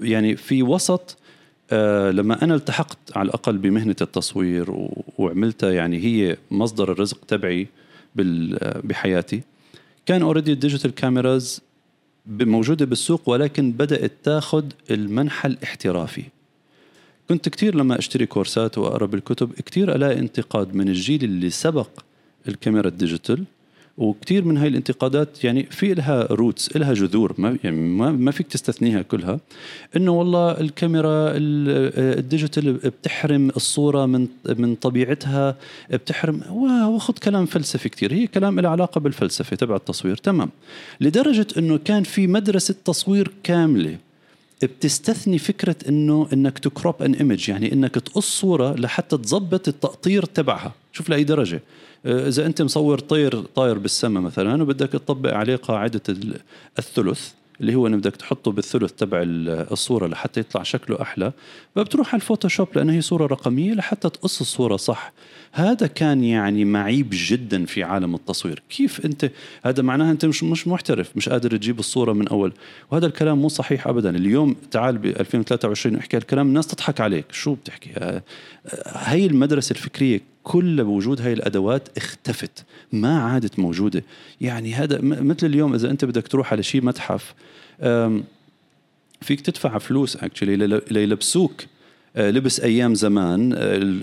يعني في وسط آه لما أنا التحقت على الأقل بمهنة التصوير وعملتها يعني هي مصدر الرزق تبعي بحياتي. كان already ال digital cameras موجودة بالسوق ولكن بدأت تاخذ المنحى الاحترافي. كنت كثير لما أشتري كورسات وأقرأ بالكتب كثير ألاقي انتقاد من الجيل اللي سبق الكاميرا ال digital. وكثير من هاي الانتقادات يعني في لها roots لها جذور ما يعني ما, فيك تستثنيها كلها. إنه والله الكاميرا ال digital بتحرم الصورة من من طبيعتها بتحرم وأخذ كلام فلسفي كثير هي كلام له علاقة بالفلسفة تبع التصوير تمام. لدرجة إنه كان في مدرسة تصوير كاملة بتستثني فكرة إنه إنك ت crop an image يعني إنك تقص صورة لحتى تظبط التأطير تبعها. شوف لأي درجة. آه، إذا أنت مصور طير طاير بالسماء مثلا وبدك تطبق عليه قاعدة الثلث اللي هو بدك تحطه بالثلث تبع الصورة لحتى يطلع شكله أحلى. فبتروح على الفوتوشوب لأنه هي صورة رقمية لحتى تقص الصورة صح. هذا كان يعني معيب جدا في عالم التصوير. كيف أنت هذا معناها أنت مش مش محترف مش قادر تجيب الصورة من أول. وهذا الكلام مو صحيح ابدا. اليوم تعال ب 2023 احكي الكلام الناس تضحك عليك. شو بتحكي؟ آه، هي المدرسة الفكرية كل بوجود هاي الأدوات اختفت ما عادت موجودة. يعني هذا مثل اليوم إذا أنت بدك تروح على شيء متحف فيك تدفع فلوس اكشلي ليلبسوك آه، لبس أيام زمان آه،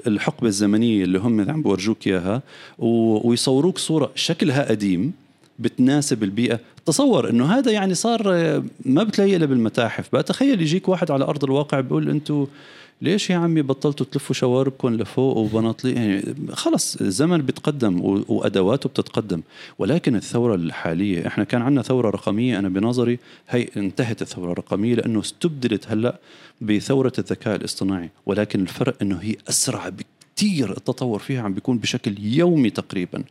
الحقبة الزمنية اللي هم عم بورجوك إياها ويصوروك صورة شكلها قديم بتناسب البيئة. تصور إنه هذا يعني صار آه، ما بتلاقيه إلا بالمتاحف. بقى تخيل يجيك واحد على أرض الواقع بيقول أنتم ليش يا عمي بطلتوا تلفوا شواربكم لفوق وبناطلي؟ يعني خلص الزمن بيتقدم وأدواته بتتقدم. ولكن الثورة الحالية إحنا كان عندنا ثورة رقمية أنا بنظري هي انتهت الثورة الرقمية لأنه استبدلت هلأ بثورة الذكاء الاصطناعي. ولكن الفرق إنه هي أسرع بكثير التطور فيها عم بيكون بشكل يومي تقريبا.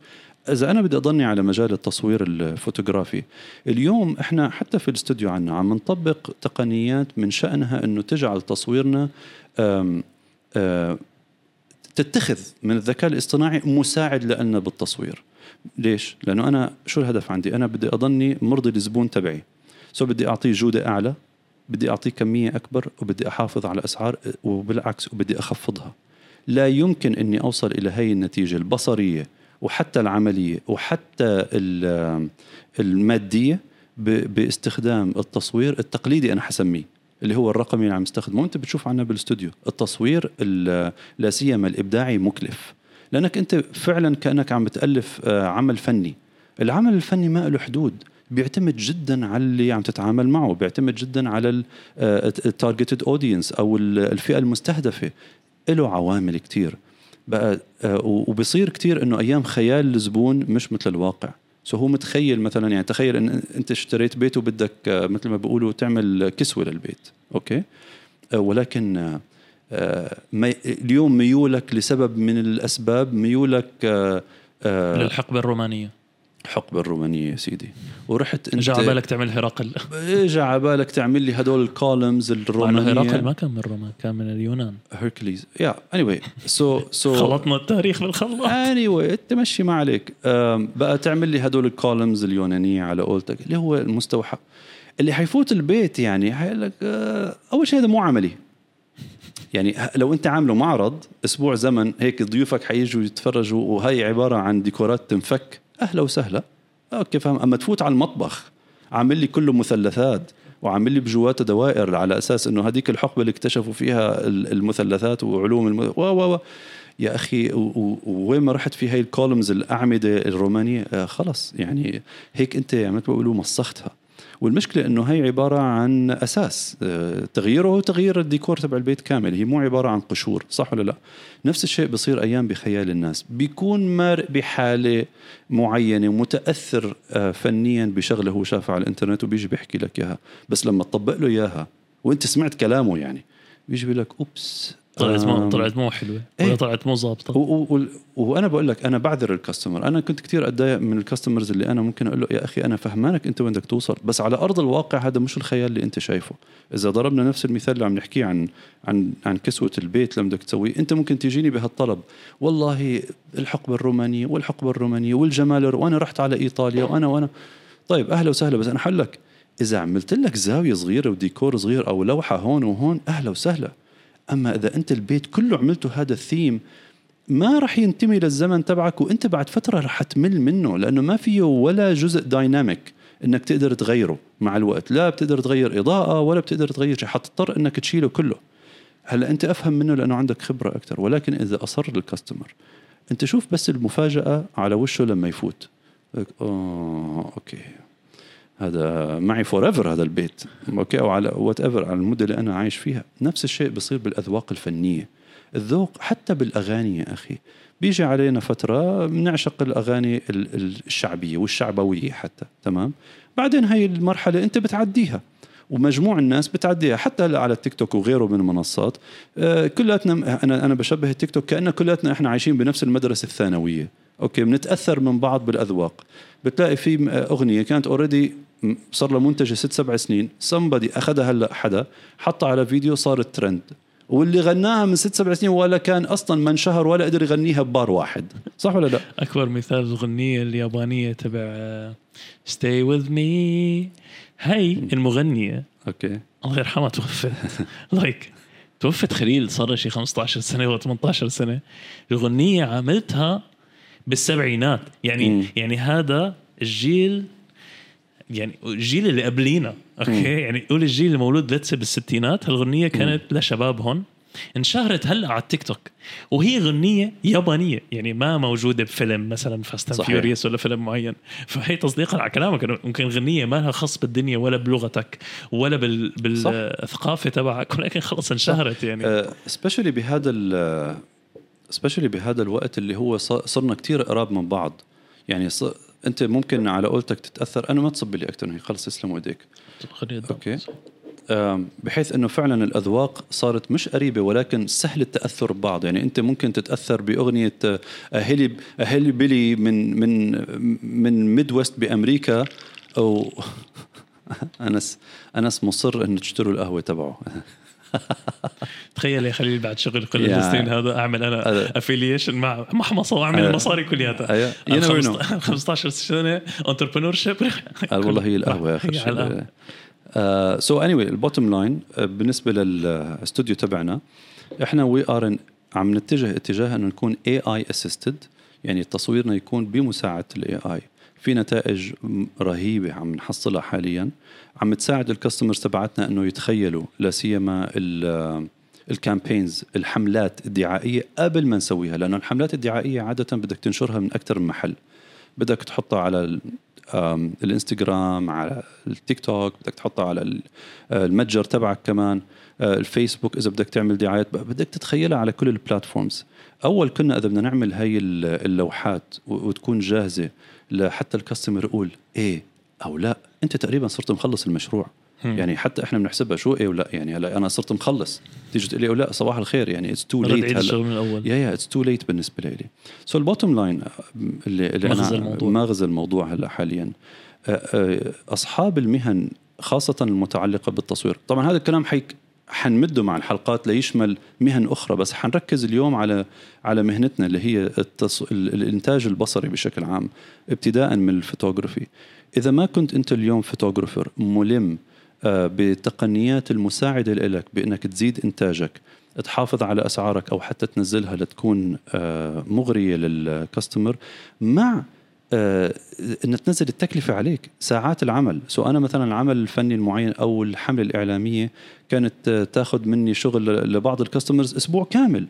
إذا أنا بدي أضلني على مجال التصوير الفوتوغرافي اليوم إحنا حتى في الاستوديو عنا عم نطبق تقنيات من شأنها إنه تجعل تصويرنا تتخذ من الذكاء الاصطناعي مساعد لنا بالتصوير ليش؟ لأنه أنا شو الهدف عندي؟ أنا بدي أضلني مرضي الزبون تبعي سو بدي أعطيه جودة أعلى بدي أعطيه كمية أكبر وبدي أحافظ على أسعار وبالعكس وبدي أخفضها لا يمكن إني أوصل إلى هي النتيجة البصرية وحتى العملية وحتى المادية باستخدام التصوير التقليدي أنا حسميه اللي هو الرقمي اللي عم نستخدمه انت بتشوف عنا بالاستوديو التصوير لا سيما الإبداعي مكلف. لأنك أنت فعلا كأنك عم بتألف آه، عمل فني. العمل الفني ما له حدود. بيعتمد جدا على اللي عم تتعامل معه. بيعتمد جدا على ال targeted audience أو الفئة المستهدفة. له عوامل كتير. بقى آه، وبصير كتير إنه أيام خيال الزبون مش مثل الواقع. so هو متخيل مثلا يعني تخيل إن أنت اشتريت بيت وبدك آه، مثل ما بيقولوا تعمل كسوة للبيت. أوكي؟ آه، ولكن اليوم ميولك لسبب من الأسباب ميولك للحقبة الرومانية. حقبه الرومانية يا سيدي. ورحت انت اجى على بالك تعمل هرقل. اجى على بالك تعمل لي هدول ال columns الرومانية. هرقل ما كان من روما كان من اليونان. هيركليز يا anyway so so خلطنا التاريخ بالخلاط anyway تمشي ما عليك. بقى تعمل لي هدول ال columns اليونانية على قولتك اللي هو المستوحى. اللي حيفوت البيت يعني حيقول لك آه، أول شيء هذا مو عملي. يعني لو أنت عامله معرض أسبوع زمن هيك ضيوفك حيجوا يتفرجوا وهي عبارة عن ديكورات تنفك. أهلا وسهلا. أوكي فهم. أما تفوت على المطبخ عامل لي كله مثلثات وعامل لي بجواته دوائر على أساس إنه هذيك الحقبة اللي اكتشفوا فيها المثلثات وعلوم الم... و و يا أخي و- و- ووين ما رحت في هاي ال columns الأعمدة الرومانية آه خلص. يعني هيك أنت مثل ما بيقولوا مسختها والمشكلة إنه هي عبارة عن أساس. آه، تغييره هو تغيير الديكور تبع البيت كامل هي مو عبارة عن قشور صح ولا لا؟ نفس الشيء بصير أيام بخيال الناس. بيكون مارق بحالة معينة ومتأثر آه، فنيا بشغلة هو شافها على الإنترنت وبيجي بيحكي لك إياها. بس لما تطبق له إياها وأنت سمعت كلامه يعني بيجي بيقول لك أوبس. طلعت مو طلعت مو حلوة. ولا طلعت مو ظابطة. وأنا بقول لك أنا بعذر الكاستمر أنا كنت كتير أتضايق من الكاستمرز اللي أنا ممكن أقول له يا أخي أنا فهمانك أنت وين بدك توصل بس على أرض الواقع هذا مش الخيال اللي أنت شايفه. إذا ضربنا نفس المثال اللي عم نحكيه عن عن عن كسوة البيت لما بدك تسويه أنت ممكن تجيني بهالطلب والله الحقبة الرومانية والحقبة الرومانية والجمال وأنا رحت على إيطاليا وأنا وأنا. طيب أهلا وسهلا بس أنا حل لك إذا عملت لك زاوية صغيرة وديكور صغير أو لوحة هون وهون أهلا وسهلا. أما إذا أنت البيت كله عملته هذا الثيم ما راح ينتمي للزمن تبعك وأنت بعد فترة راح تمل منه لأنه ما فيه ولا جزء dynamic إنك تقدر تغيره مع الوقت. لا بتقدر تغير إضاءة ولا بتقدر تغير شيء حتضطر إنك تشيله كله. هلأ أنت أفهم منه لأنه عندك خبرة أكثر ولكن إذا أصر ال customer أنت شوف بس المفاجأة على وشه لما يفوت. آه أوكي. هذا معي forever هذا البيت. أوكي أو على whatever على المدة اللي أنا عايش فيها. نفس الشيء بصير بالأذواق الفنية. الذوق حتى بالأغاني يا أخي. بيجي علينا فترة بنعشق الأغاني ال- ال- الشعبية والشعبوية حتى. تمام؟ بعدين هاي المرحلة أنت بتعديها. ومجموع الناس بتعديها. حتى هلا على التيك توك وغيره من المنصات. آه، كلياتنا أنا أنا بشبه التيك توك كانه كلياتنا إحنا عايشين بنفس المدرسة الثانوية. أوكي بنتأثر من بعض بالأذواق. بتلاقي في أغنية كانت already صار لها منتجة ست سبع سنين. Somebody أخذها هلأ حدا حطها على فيديو صارت ترند واللي غناها من ست سبع سنين ولا كان أصلا ما انشهر ولا قدر يغنيها ببار واحد. صح ولا لا؟ أكبر مثال الغنية اليابانية تبع stay with me. هي المغنية. أوكي. الله يرحمها توفت. <laughs> like توفت خليل صار شي 15 سنة ولا 18 سنة. الغنية عملتها بالسبعينات. يعني مم. يعني هذا الجيل يعني الجيل اللي قبلينا أوكي. يعني قول الجيل اللي مولود لتس بالستينات هالغنية كانت لشبابهم انشهرت هلأ على التيك توك وهي غنية يابانية يعني ما موجودة بفيلم مثلا Fast and. Furious ولا فيلم معين فهي تصديقا على كلامك ممكن غنية ما لها خص بالدنيا ولا بلغتك ولا بال. بالثقافه تبعك ولكن خلص انشهرت يعني specially بهذا ال specially بهذا الوقت اللي هو صرنا كتير قراب من بعض يعني. أنت ممكن على قولتك تتأثر. أنا ما تصب لي أكثر من هيك خلص يسلموا ايديك. أوكي. بحيث إنه فعلا الأذواق صارت مش قريبة ولكن سهل التأثر ببعض. يعني أنت ممكن تتأثر بأغنية هيلي هيلي بيلي من من من Midwest بأمريكا أو <laughs> أنس أنس مصر إنه تشتروا القهوة تبعه. <laughs> <laughs> تخيل يا خليل بعد شغل كل السنين هذا أعمل أنا افيليشن مع محمصة وأعمل أيوة. المصاري كلياتها أيوة. You أنا never خمسط- 15 <laughs> سنة انتربرنور شيب قال والله هي القهوة يا أخي. سو اني واي البوتtom لاين بالنسبة للاستوديو تبعنا إحنا وي ار عم نتجه اتجاه إنه نكون اي اي اسيستد يعني تصويرنا يكون بمساعدة الاي اي في نتائج رهيبة عم نحصلها حاليا. عم تساعد ال customers تبعتنا إنه يتخيلوا لا سيما ال- ال campaigns الحملات الدعائية قبل ما نسويها لأنه الحملات الدعائية عادة بدك تنشرها من أكثر من محل. بدك تحطها على الإنستغرام على التيك توك بدك تحطها على آه، المتجر تبعك كمان آه، الفيسبوك إذا بدك تعمل دعايات بدك تتخيلها على كل ال platforms أول كنا إذا بدنا نعمل هاي ال- اللوحات وتكون جاهزة لحتى ال customer يقول إيه أو لا أنت تقريبا صرت مخلص المشروع. يعني حتى إحنا بنحسبها شو إيه ولا يعني هلأ أنا صرت مخلص. تيجي تقول لي لأ صباح الخير يعني it's too late الشغل من الأول. yeah yeah it's too late بالنسبة لي. so ال bottom line اللي, اللي مغزى أنا الموضوع. مغزى الموضوع هلأ حاليا. آه، آه، أصحاب المهن خاصة المتعلقة بالتصوير. طبعا هذا الكلام حيك حنمده مع الحلقات ليشمل مهن أخرى بس حنركز اليوم على على مهنتنا اللي هي التص... ال- الإنتاج البصري بشكل عام ابتداء من الفوتوغرافي. إذا ما كنت أنت اليوم photographer ملم بتقنيات المساعدة لك بإنك تزيد إنتاجك تحافظ على أسعارك أو حتى تنزلها لتكون آه، مغرية لل customer مع آه، إن تنزل التكلفة عليك ساعات العمل. so أنا مثلا العمل الفني المعين أو الحملة الإعلامية كانت آه، تاخذ مني شغل لبعض الكاستمرز أسبوع كامل.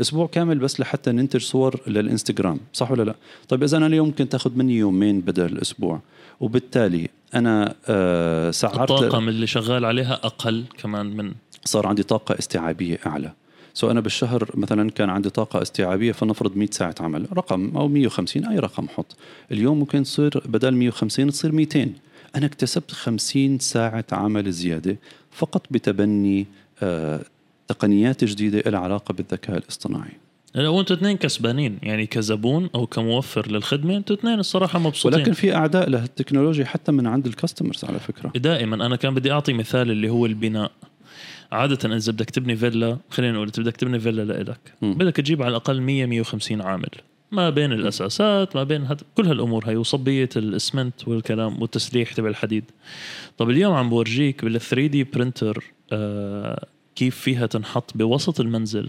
أسبوع كامل بس لحتى ننتج صور للإنستغرام صح ولا لا؟ طيب إذا أنا اليوم ممكن تاخذ مني يومين بدل الأسبوع وبالتالي أنا آه سعرت الطاقم اللي شغال عليها أقل كمان من صار عندي طاقة استيعابية أعلى. سو أنا بالشهر مثلا كان عندي طاقة استيعابية فلنفرض 100 ساعة عمل رقم أو 150 أي رقم حط. اليوم ممكن تصير بدل 150 تصير 200 أنا اكتسبت 50 ساعة عمل زيادة فقط بتبني آه تقنيات جديدة لها علاقة بالذكاء الاصطناعي. لو أنتوا اثنين كسبانين يعني كزبون أو كموفر للخدمة أنتوا اثنين الصراحة مبسوطين. ولكن في أعداء لهالتكنولوجيا حتى من عند الكاستمرز على فكرة. دائما أنا كان بدي أعطي مثال اللي هو البناء. عادة إذا بدك تبني فيلا خلينا نقول إذا بدك تبني فيلا لإلك. بدك تجيب على الأقل 100 150 عامل. ما بين الأساسات ما بين هد... كل هالأمور هاي وصبية الإسمنت والكلام والتسليح تبع الحديد. طب اليوم عم بورجيك بال 3 دي برينتر آه كيف فيها تنحط بوسط المنزل.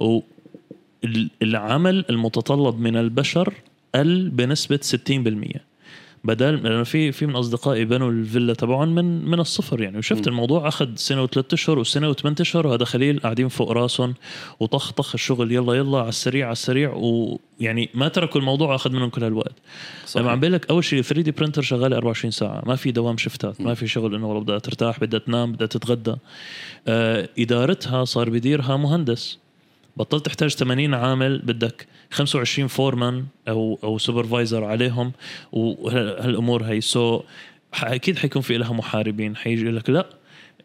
والعمل المتطلب من البشر قل بنسبة 60% بدل لأنه في في من أصدقائي بنوا الفيلا تبعهم من من الصفر يعني. وشفت م. الموضوع أخذ سنة وثلاث أشهر وسنة وثمان أشهر وهذا خليل قاعدين فوق راسهم وطخ الشغل يلا يلا على السريع على السريع. ويعني ما تركوا الموضوع أخذ منهم كل هالوقت. صحيح. لما عم بقول لك أول شيء 3D printer شغاله 24 ساعة. ما في دوام شفتات ما في شغل إنه والله بدها ترتاح بدها تنام بدها تتغدى. آه إدارتها صار بديرها مهندس. بطلت تحتاج 80 عامل بدك 25 foreman أو أو supervisor عليهم وهالأمور هي. so أكيد حيكون في لها محاربين. حيجي لك لا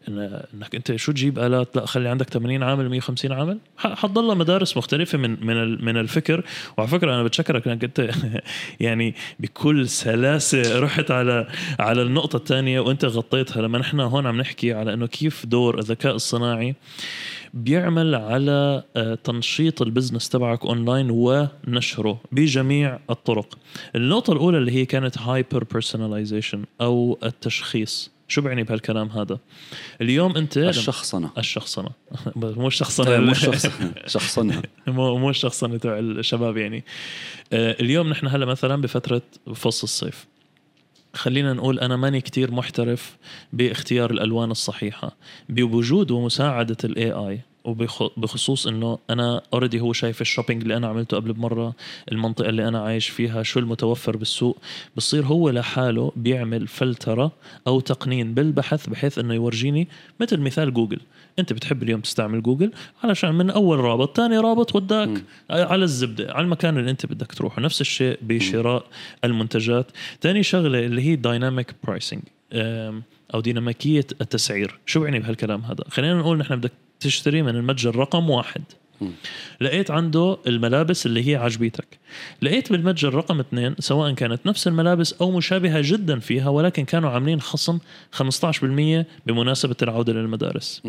إنك أنت شو تجيب آلات؟ لا خلي عندك 80 عامل 150 عامل. حتضل مدارس مختلفة من من من الفكر. وعلى فكرة أنا بتشكرك إنك أنت <laughs> يعني بكل سلاسة رحت على على النقطة الثانية وأنت غطيتها. لما نحن هون عم نحكي على إنه كيف دور الذكاء الصناعي بيعمل على تنشيط ال business تبعك أونلاين ونشره بجميع الطرق. النقطة الأولى اللي هي كانت hyper personalization أو التشخيص. شو بعني بهالكلام هذا؟ اليوم أنت الشخصنة. الشخصنة. <laughs> مو الشخصنة. مو الشخصنة. شخصنها <laughs> مو مو الشخصنة تبع الشباب يعني. اليوم نحن هلا مثلا بفترة فصل الصيف. خلينا نقول أنا ماني كتير محترف باختيار الألوان الصحيحة. بوجود ومساعدة ال AI وبخصوص إنه أنا already هو شايف ال shopping اللي أنا عملته قبل بمرة المنطقة اللي أنا عايش فيها شو المتوفر بالسوق بصير هو لحاله بيعمل فلترة أو تقنين بالبحث بحيث إنه يورجيني مثل مثال جوجل. أنت بتحب اليوم تستعمل جوجل علشان من أول رابط ثاني رابط وداك م. على الزبدة على المكان اللي أنت بدك تروحه. نفس الشيء بشراء المنتجات. ثاني شغلة اللي هي dynamic pricing أو ديناميكية التسعير. شو بعني بهالكلام هذا؟ خلينا نقول نحن بدك تشتري من المتجر رقم واحد. لقيت عنده الملابس اللي هي عجبيتك. لقيت بالمتجر رقم اثنين سواء كانت نفس الملابس أو مشابهة جدا فيها ولكن كانوا عاملين خصم 15% بمناسبة العودة للمدارس.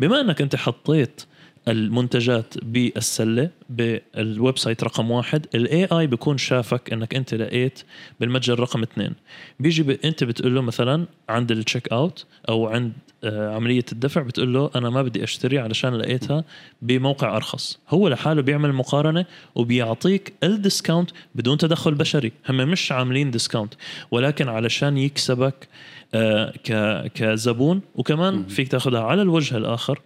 بما إنك أنت حطيت المنتجات بالسلة بال website رقم واحد. ال AI بيكون شافك إنك أنت لقيت بالمتجر رقم اثنين. بيجي ب... أنت بتقول له مثلا عند ال check out أو عند آه عملية الدفع بتقول له أنا ما بدي أشتري علشان لقيتها بموقع أرخص. هو لحاله بيعمل مقارنة وبيعطيك ال discount بدون تدخل بشري. هم مش عاملين discount ولكن علشان يكسبك كزبون. وكمان فيك تاخذها على الوجه الآخر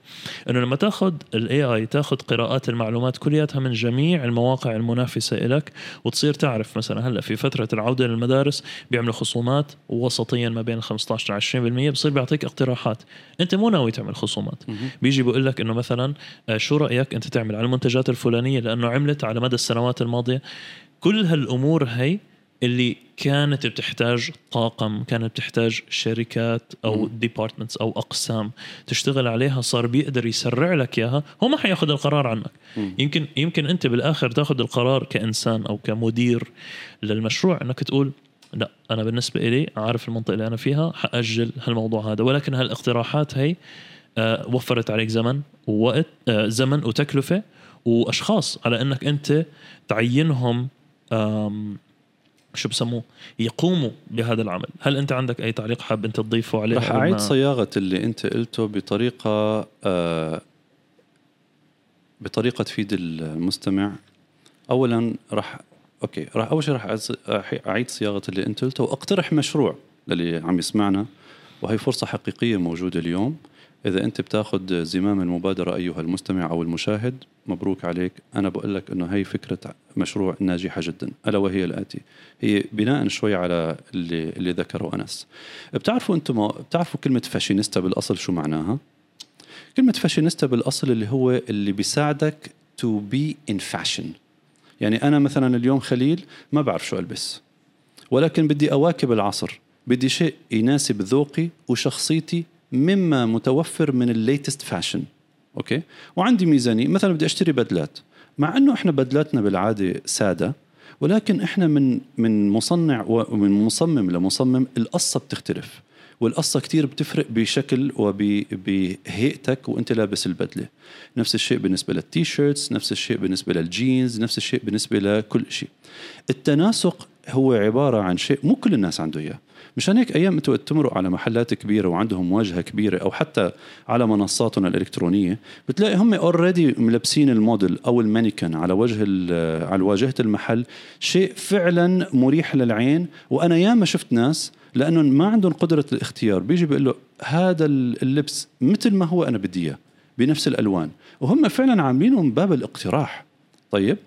إنه لما تاخذ الاي اي تاخذ قراءات المعلومات كلياتها من جميع المواقع المنافسة لك وتصير تعرف مثلا هلأ في فترة العودة للمدارس بيعملوا خصومات وسطيا ما بين 15 ل 20% بصير بيعطيك اقتراحات. أنت مو ناوي تعمل خصومات. بيجي بيقول لك إنه مثلا شو رأيك أنت تعمل على المنتجات الفلانية؟ لأنه عملت على مدى السنوات الماضية كل هالأمور هي اللي كانت بتحتاج طاقم كانت بتحتاج شركات أو ديبارتمنتس أو أقسام تشتغل عليها صار بيقدر يسرع لك إياها هو ما حياخذ القرار عنك. مم. يمكن يمكن أنت بالآخر تاخذ القرار كإنسان أو كمدير للمشروع إنك تقول لا أنا بالنسبة لي عارف المنطقة اللي أنا فيها حأجل هالموضوع هذا. ولكن هالاقتراحات هي آه وفرت عليك زمن ووقت آه زمن وتكلفة وأشخاص على إنك أنت تعينهم شو بسموه يقوموا بهذا العمل. هل أنت عندك أي تعليق حاب أنت تضيفه عليه؟ رح أعيد صياغة اللي أنت قلته بطريقة آه بطريقة تفيد المستمع. اولا رح أوكي رح أول شيء رح أعيد صياغة اللي أنت قلته وأقترح مشروع للي عم يسمعنا وهي فرصة حقيقية موجودة اليوم. إذا أنت بتاخذ زمام المبادرة أيها المستمع أو المشاهد مبروك عليك. أنا بقول لك إنه هي فكرة مشروع ناجحة جدا ألا وهي الآتي. هي بناء شوي على اللي اللي ذكره أنس. بتعرفوا أنتم بتعرفوا كلمة فاشينيستا بالأصل شو معناها؟ كلمة فاشينيستا بالأصل اللي هو اللي بيساعدك to be in fashion يعني أنا مثلا اليوم خليل ما بعرف شو ألبس ولكن بدي أواكب العصر بدي شيء يناسب ذوقي وشخصيتي مما متوفر من ال latest fashion أوكي؟ وعندي ميزانية مثلا بدي أشتري بدلات. مع إنه إحنا بدلاتنا بالعادة سادة ولكن إحنا من من مصنع ومن مصمم لمصمم القصة بتختلف. والقصة كتير بتفرق بشكل وبهيئتك وأنت لابس البدلة. نفس الشيء بالنسبة لل T-shirts نفس الشيء بالنسبة للجينز نفس الشيء بالنسبة لكل شيء. التناسق هو عبارة عن شيء مو كل الناس عنده إياه. مشان هيك أيام أنتم تمروا على محلات كبيرة وعندهم واجهة كبيرة أو حتى على منصاتهم الإلكترونية بتلاقي هم اوريدي ملبسين الموديل أو المانيكن على وجه على واجهة المحل شيء فعلا مريح للعين. وأنا ياما شفت ناس لأنهم ما عندهم قدرة الاختيار بيجي بيقول له هذا اللبس مثل ما هو أنا بدي إياه بنفس الألوان. وهم فعلا عاملينه من باب الاقتراح. طيب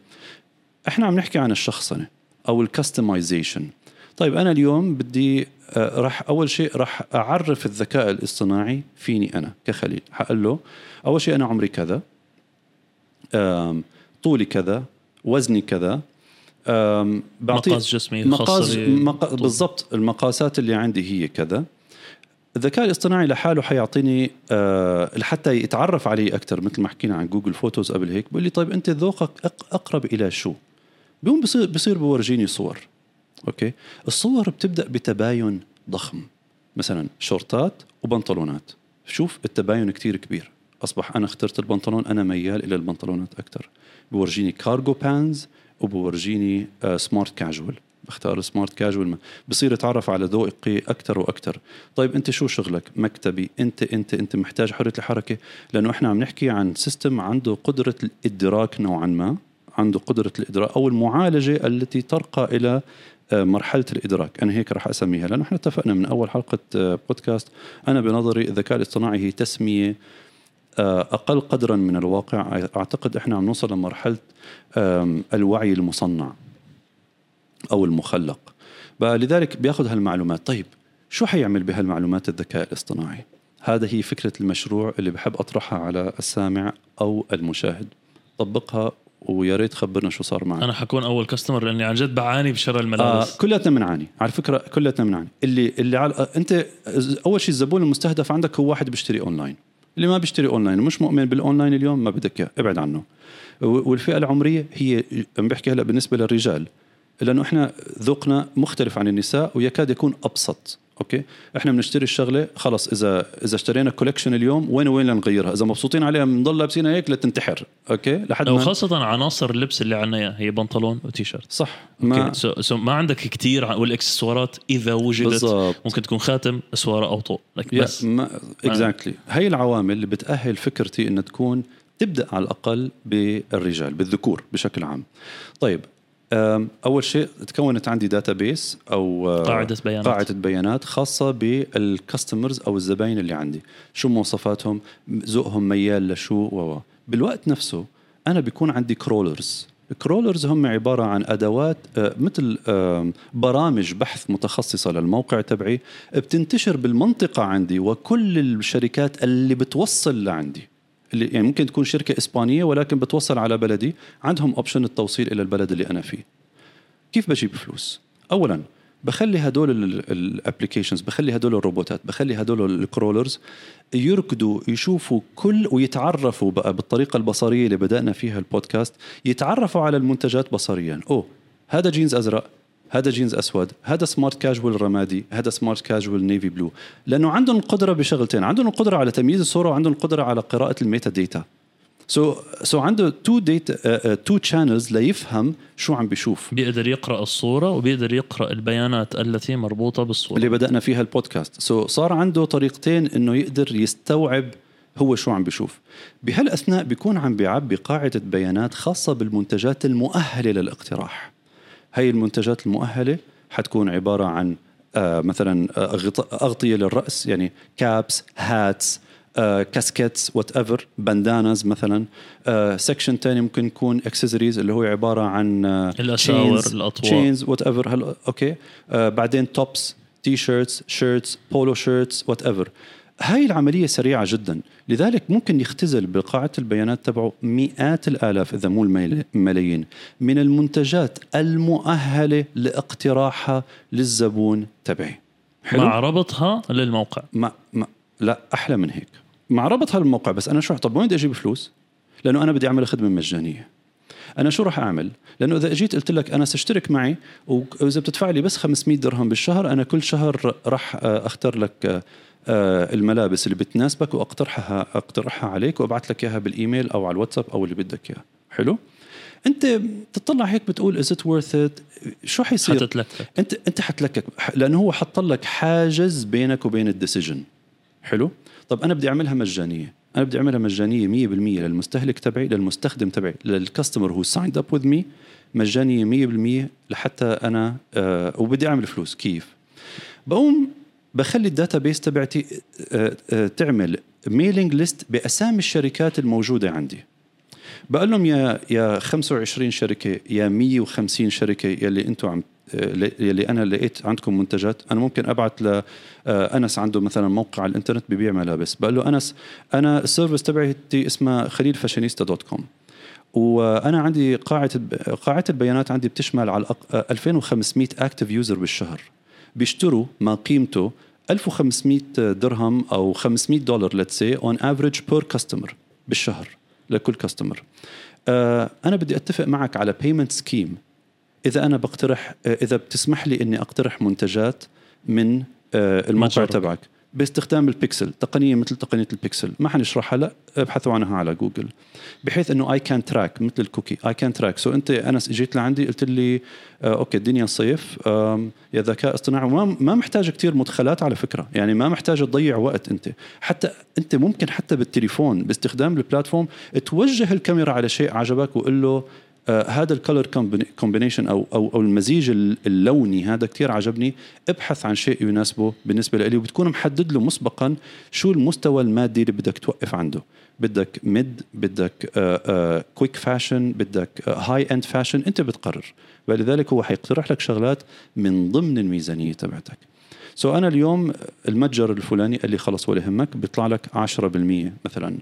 إحنا عم نحكي عن الشخصنة أو ال customization طيب أنا اليوم بدي آه، راح أول شيء راح أعرف الذكاء الاصطناعي فيني أنا كخليل. حقول له أول شيء أنا عمري كذا طولي كذا وزني كذا مقاس جسمي مقاس مق... بالضبط المقاسات اللي عندي هي كذا. الذكاء الاصطناعي لحاله حيعطيني أه لحتى يتعرف علي أكثر مثل ما حكينا عن Google Photos قبل هيك بقول لي طيب أنت ذوقك أقرب إلى شو؟ بيقوم بصير بصير بورجيني صور. أوكي. الصور بتبدأ بتباين ضخم مثلا شورتات وبنطلونات. شوف التباين كتير كبير. أصبح أنا اخترت البنطلون أنا ميال إلى البنطلونات أكثر بورجيني cargo pants وبورجيني smart casual بختار smart casual بصير أتعرف على ذوقي أكثر وأكثر طيب أنت شو شغلك؟ مكتبي. أنت أنت أنت محتاج حرية الحركة. لأنه إحنا عم نحكي عن سيستم عنده قدرة الإدراك نوعا ما عنده قدرة الإدراك أو المعالجة التي ترقى إلى آه، مرحلة الإدراك. أنا هيك راح أسميها. لأنه إحنا اتفقنا من أول حلقة آه، بودكاست. أنا بنظري الذكاء الاصطناعي هي تسمية آه، أقل قدرا من الواقع أعتقد إحنا عم نوصل لمرحلة الوعي المصنع أو المخلق. لذلك بياخذ هالمعلومات. طيب شو حيعمل بهالمعلومات الذكاء الاصطناعي؟ هذا هي فكرة المشروع اللي بحب أطرحها على السامع أو المشاهد. طبقها ويا ريت خبرنا شو صار معك. أنا حكون أول customer لأني عن جد بعاني بشراء الملابس. آه كلياتنا بنعاني على فكرة كلياتنا بنعاني اللي اللي على أنت أول شيء الزبون المستهدف عندك هو واحد بيشتري اونلاين اللي ما بيشتري اونلاين ومش مؤمن بالاونلاين اليوم ما بدك إياه. ابعد عنه. والفئة العمرية هي عم بحكي هلأ بالنسبة للرجال لأنه إحنا ذوقنا مختلف عن النساء ويكاد يكون أبسط. أوكي؟ إحنا بنشتري الشغلة خلص إذا إذا اشترينا collection اليوم وين وين لنغيرها إذا مبسوطين عليها بنضل لابسينها هيك لتنتحر أوكي؟ لحد ما وخاصه عناصر اللبس اللي عنا إياها هي بنطلون وتيشيرت. صح ما so, so ما عندك كثير والإكسسوارات إذا وجدت بالزبط. ممكن تكون خاتم إسوارة أو طول بس. exactly هي العوامل اللي بتأهل فكرتي إنها تكون تبدأ على الأقل بالرجال بالذكور بشكل عام. طيب أول شيء تكونت عندي database أو آه، قاعدة بيانات. قاعدة بيانات خاصة بال customers أو الزباين اللي عندي. شو مواصفاتهم ذوقهم ميال لشو و بالوقت نفسه أنا بيكون عندي crawlers ال crawlers هم عبارة عن أدوات آه، مثل برامج بحث متخصصة للموقع تبعي بتنتشر بالمنطقة عندي وكل الشركات اللي بتوصل لعندي. اللي يعني ممكن تكون شركة إسبانية ولكن بتوصل على بلدي. عندهم option التوصيل إلى البلد اللي أنا فيه. كيف بجيب فلوس؟ اولا بخلي هدول ال applications بخلي هدول الروبوتات بخلي هدول ال crawlers يركضوا يشوفوا كل ويتعرفوا بقى بالطريقة البصرية اللي بدأنا فيها البودكاست يتعرفوا على المنتجات بصريا. أوه هذا جينز أزرق. هذا جينز أسود هذا smart casual رمادي هذا smart casual navy blue لأنه عندهم القدره بشغلتين عندهم القدره على تمييز الصورة وعندهم القدره على قراءة ال metadata so, so عنده two data two channels ليفهم شو عم بيشوف. بيقدر يقرأ الصورة وبيقدر يقرأ البيانات التي مربوطة بالصورة. اللي بدأنا فيها ال podcast. so, صار عنده طريقتين إنه يقدر يستوعب هو شو عم بيشوف. بهالأثناء بيكون عم بيعبي قاعدة بيانات خاصة بالمنتجات المؤهلة للاقتراح. هاي المنتجات المؤهلة حتكون عبارة عن آه مثلا آه، أغطية للرأس يعني caps hats كاسكيتس whatever bandanas مثلا. section ثاني ممكن يكون اكسسوارز اللي هو عبارة عن الأساور، الأطواق. chains whatever أوكي آه بعدين tops T-shirts shirts polo shirts whatever هاي العملية سريعة جدا. لذلك ممكن يختزل بقاعدة البيانات تبعه مئات الآلاف إذا مو الملايين من المنتجات المؤهلة لاقتراحها للزبون تبعي. مع ربطها للموقع. ما ما لا أحلى من هيك. مع ربط هالموقع بس أنا شو طب وين بدي أجيب فلوس؟ لأنه أنا بدي أعمل خدمة مجانية. أنا شو راح أعمل؟ لأنه إذا إجيت قلت لك أنا سأشترك معي وإذا بتدفع لي بس 500 درهم بالشهر أنا كل شهر راح آه، أختار لك آه، آه، الملابس اللي بتناسبك وأقترحها أقترحها عليك وأبعث لك إياها بالإيميل أو على الواتساب أو اللي بدك إياه حلو؟ أنت بتطلع هيك بتقول is it worth it شو حيصير؟ حتتلكك أنت أنت حتلكك لأنه هو حط لك حاجز بينك وبين ال decision حلو طب أنا بدي أعملها مجانية. أنا بدي أعملها مجانية 100% للمستهلك تبعي للمستخدم تبعي لل customer هو signed up with me مجانية 100% لحتى أنا آه وبدي أعمل فلوس. كيف؟ بقوم بخلي ال database تبعتي آه آه تعمل mailing list بأسامي الشركات الموجودة عندي. بقول لهم يا يا 25 شركة يا 150 شركة يلي أنتم عم يلي أنا لقيت عندكم منتجات. أنا ممكن ابعث ل آه، عنده مثلا موقع على الإنترنت ببيع ملابس. بقول له أنس أنا ال service تبعتي اسمها خليل فاشينيستا dot com. وأنا عندي قاعدة قاعدة البيانات عندي بتشمل على الأق- آه، 2500 active user بالشهر. بيشتروا ما قيمته 1500 درهم أو 500 دولار let's say on average per customer بالشهر لكل customer آه أنا بدي أتفق معك على payment scheme إذا أنا بقترح إذا بتسمح لي إني أقترح منتجات من آه، الموقع. تبعك باستخدام البيكسل تقنية مثل تقنية البيكسل. ما حنشرحها لا ابحثوا عنها على جوجل. بحيث إنه I can track مثل ال cookie I can track so أنت انس إجيت لعندي قلت لي آه okay الدنيا صيف يا ذكاء اصطناعي. وما ما محتاج كتير مدخلات على فكرة. يعني ما محتاج تضيع وقت أنت. حتى أنت ممكن حتى بالتليفون باستخدام ال platform توجه الكاميرا على شيء عجبك وقول له هذا ال color combination أو أو أو المزيج ال- اللوني هذا كتير عجبني. ابحث عن شيء يناسبه بالنسبة لي وبتكون محدد له مسبقا شو المستوى المادي اللي بدك توقف عنده. بدك mid بدك quick fashion بدك high end fashion أنت بتقرر. ولذلك هو حيقترح لك شغلات من ضمن الميزانية تبعتك. so أنا اليوم المتجر الفلاني قال لي خلص ولا يهمك بيطلع لك 10% مثلا.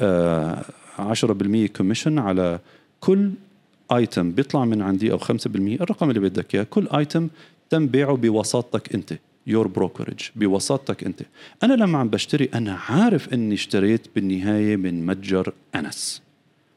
آه، 10% commission على كل item بيطلع من عندي أو 5% الرقم اللي بدك إياه كل item تم بيعه بوساطتك أنت your brokerage بوساطتك أنت. أنا لما عم بشتري أنا عارف إني اشتريت بالنهاية من متجر أنس.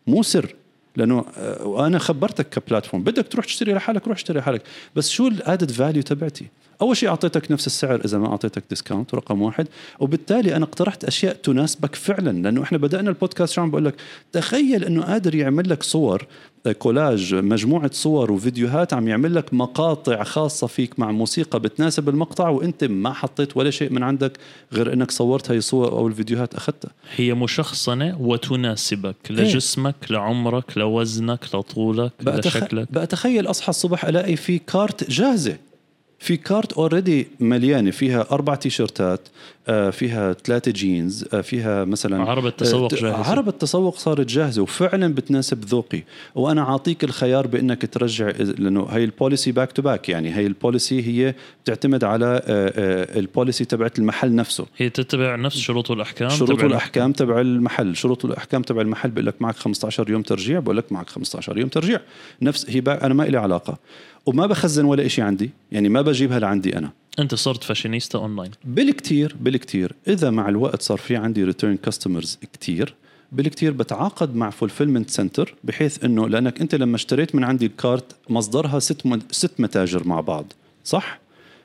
مو سر لأنه آه، وأنا خبرتك ك platform بدك تروح تشتري لحالك روح اشتري لحالك. بس شو ال added value تبعتي؟ أول شيء أعطيتك نفس السعر إذا ما أعطيتك discount رقم واحد. وبالتالي أنا اقترحت أشياء تناسبك فعلا لأنه إحنا بدأنا البودكاست شو عم بقول لك تخيل إنه قادر يعمل لك صور آه، كولاج مجموعة صور وفيديوهات عم يعمل لك مقاطع خاصة فيك مع موسيقى بتناسب المقطع وأنت ما حطيت ولا شيء من عندك غير إنك صورت هاي الصور أو الفيديوهات أخذتها. هي مشخصنة وتناسبك لجسمك لعمرك لوزنك لطولك بقى. لشكلك. بقى تخيل أصحى الصبح ألاقي في cart جاهزة. في cart already مليانة فيها أربع تيشرتات آه، فيها ثلاثة جينز آه، فيها مثلا عربة التسوق آه، جاهزة. عربة التسوق صارت جاهزة وفعلا بتناسب ذوقي. وأنا أعطيك الخيار بإنك ترجع لأنه هي ال policy back to back يعني هي ال policy هي بتعتمد على آه، آه، ال policy تبعت المحل نفسه. هي تتبع نفس شروط والاحكام شروط تبع والاحكام تبع المحل. شروط والاحكام تبع المحل بقول لك معك 15 يوم ترجيع بقول لك معك 15 يوم ترجيع. نفس هي أنا ما لي علاقة. وما بخزن ولا شيء عندي. يعني ما بجيبها لعندي أنا. أنت صرت fashionista online. بالكتير بالكتير. إذا مع الوقت صار في عندي return customers كتير بالكتير بتعاقد مع fulfillment center بحيث إنه لأنك أنت لما اشتريت من عندي ال cart مصدرها ست من ست متاجر مع بعض. صح؟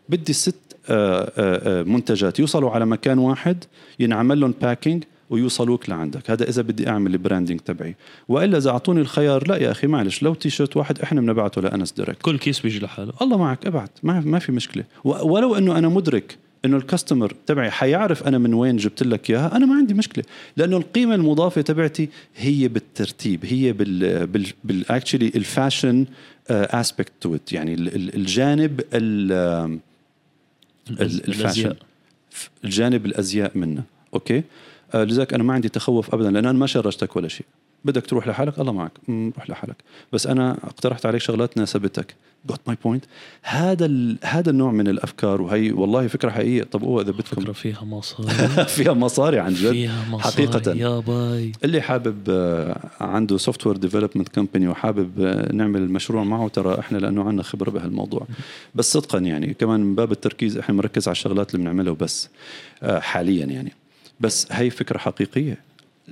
بدي ست آه، آه، آه، منتجات. يوصلوا على مكان واحد ينعمل لهم packing ويوصلوك لعندك. هذا إذا بدي أعمل ال branding تبعي. وإلا إذا أعطوني الخيار لا يا أخي معلش لو تي شيرت واحد إحنا بنبعته لأنس direct كل case بيجي لحاله. الله معك ابعت ما ما في مشكلة. ولو إنه أنا مدرك إنه ال customer تبعي حيعرف أنا من وين جبت لك إياها أنا ما عندي مشكلة. لأنه القيمة المضافة تبعتي هي بالترتيب هي بال بال بال actually ال fashion aspect to it يعني ال- ال- الجانب ال- ال- ال fashion الجانب الأزياء منه. okay؟ لذلك أنا ما عندي تخوف ابدا لأن أنا ما charge تك ولا شيء. بدك تروح لحالك؟ الله معك. روح لحالك. بس أنا اقترحت عليك شغلات ناسبتك. got my point هذا ال... هذا النوع من الأفكار وهي والله فكرة حقيقية. طب هو إذا بدكم فكرة فيها مصاري. <laughs> فيها مصاري عن جد. فيها مصاري. حقيقة. يا باي. اللي حابب آه، عنده software development company وحابب آه، نعمل مشروع معه ترى إحنا لأنه عندنا خبرة بهالموضوع. بس صدقا يعني كمان من باب التركيز إحنا مركز على الشغلات اللي بنعملها وبس. آه، حاليا يعني. بس هي فكرة حقيقية.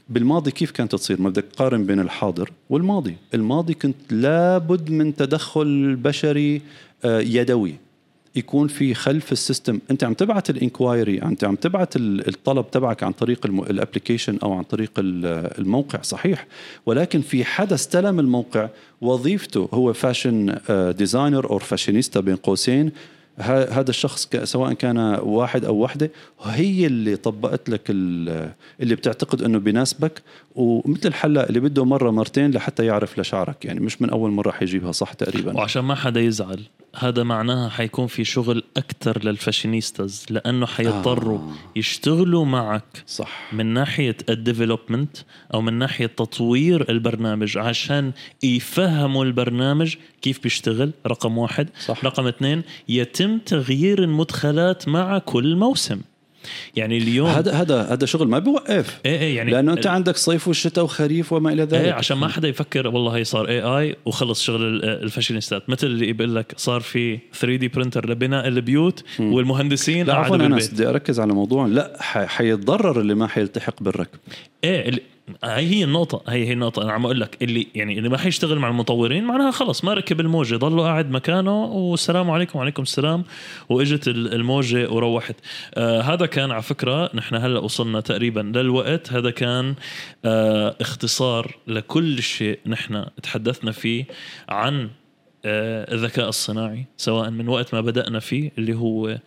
بالماضي كيف كانت تصير؟ ما بدك تقارن بين الحاضر والماضي. الماضي كنت لابد من تدخل بشري آه، يدوي. يكون في خلف ال system. انت عم تبعت ال inquiry انت عم تبعت ال- الطلب تبعك عن طريق ال application أو عن طريق ال- الموقع صحيح. ولكن في حدا استلم الموقع وظيفته هو fashion designer أو فاشينيستا بين قوسين. هذا الشخص سواء كان واحد أو وحدة هي اللي طبقت لك ال- اللي بتعتقد إنه بيناسبك ومثل الحلاق اللي بده مرة مرتين لحتى يعرف لشعرك يعني مش من أول مرة حيجيبها صح تقريبا وعشان ما حدا يزعل هذا معناها حيكون في شغل أكثر لل fashionistas لأنه حيضطروا آه. يشتغلوا معك صح من ناحية ال development أو من ناحية تطوير البرنامج عشان يفهموا البرنامج كيف بيشتغل رقم واحد صح. رقم اثنين يتم تغيير المدخلات مع كل موسم يعني اليوم هذا هذا هذا شغل ما بيوقف. إيه إيه يعني لأنه أنت عندك صيف وشتاء وخريف وما إلى ذلك. إيه عشان ما حدا يفكر والله هي صار AI وخلص شغل ال- الفاشينيستات. مثل اللي بيقول لك صار في 3D printer لبناء البيوت والمهندسين لا عفوا أنا بدي أركز على موضوع لا حيتضرر اللي ما حيلتحق بالركب. إيه هي هي النقطة هي هي النقطة. أنا عم أقول لك اللي يعني اللي ما حيشتغل مع المطورين معناها خلص ما ركب الموجة ضله قاعد مكانه والسلام عليكم وعليكم السلام وإجت ال- الموجة وروحت. آه هذا كان على فكرة نحن هلأ وصلنا تقريبا للوقت. هذا كان آه اختصار لكل شيء نحن تحدثنا فيه عن آه الذكاء الصناعي سواء من وقت ما بدأنا فيه اللي هو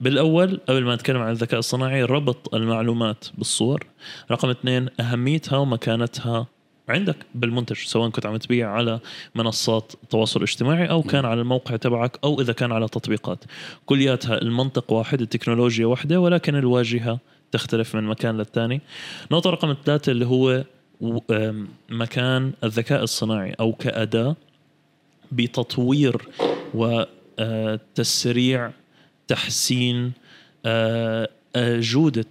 بالأول قبل ما نتكلم عن الذكاء الصناعي ربط المعلومات بالصور. رقم اثنين أهميتها ومكانتها عندك بالمنتج سواء كنت عم تبيع على منصات التواصل الاجتماعي أو كان على الموقع تبعك أو إذا كان على تطبيقات. كلياتها المنطق واحد التكنولوجيا واحدة ولكن الواجهة تختلف من مكان للتاني نقطة رقم ثلاثة اللي هو مكان الذكاء الصناعي أو كأداة بتطوير وتسريع تحسين آه، آه، جودة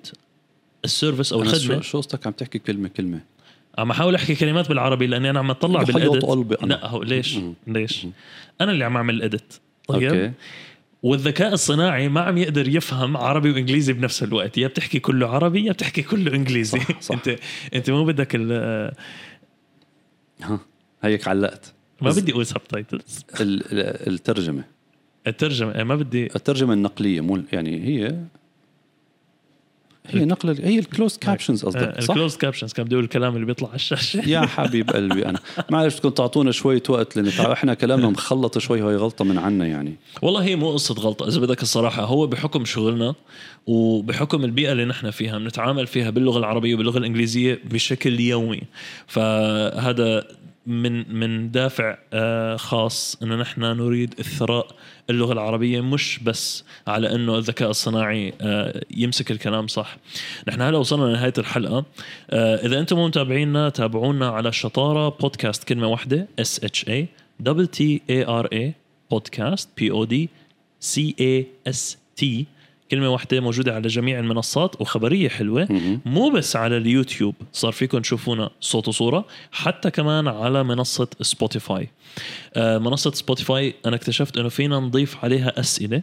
ال service أو الخدمة. شو قصدك عم تحكي كلمة كلمة؟ عم أحاول أحكي كلمات بالعربي لأني أنا عم اطلع بحيط بال edit. قلبي أنا. لا هو ليش؟ مم. ليش؟ أنا اللي عم أعمل edit. طيب؟ okay. والذكاء الصناعي ما عم يقدر يفهم عربي وإنجليزي بنفس الوقت. يا بتحكي كله عربي يا بتحكي كله إنجليزي. صح، صح. انت أنت مو بدك ال- ها هيك علقت. ما بدي أقول subtitles ال- ال- الترجمة. الترجمة ما بدي الترجمة النقلية مو يعني هي هي نقل هي ال closed captions قصدك صح؟ ال closed captions كان بدي أقول الكلام اللي بيطلع على الشاشة. <laughs> يا حبيب قلبي أنا. معلش بدكم تعطونا شوية وقت لأن إحنا كلامنا مخلط شوي وهي غلطة من عنا يعني. والله هي مو قصة غلطة إذا بدك الصراحة هو بحكم شغلنا وبحكم البيئة اللي نحن فيها بنتعامل فيها باللغة العربية وباللغة الإنجليزية بشكل يومي. فهذا من من دافع آه، خاص انه نحن نريد الثراء اللغة العربية مش بس على إنه الذكاء الصناعي آه، يمسك الكلام صح. نحن هلا وصلنا لنهاية الحلقة. آه، إذا أنتم مو متابعينا تابعونا على شطارة بودكاست كلمة واحدة S H A double T A R A podcast P O D C A S T كلمة واحدة موجودة على جميع المنصات وخبرية حلوة. مو بس على اليوتيوب صار فيكم تشوفونا صوت وصورة حتى كمان على منصة سبوتيفاي آه، منصة سبوتيفاي أنا اكتشفت أنه فينا نضيف عليها أسئلة.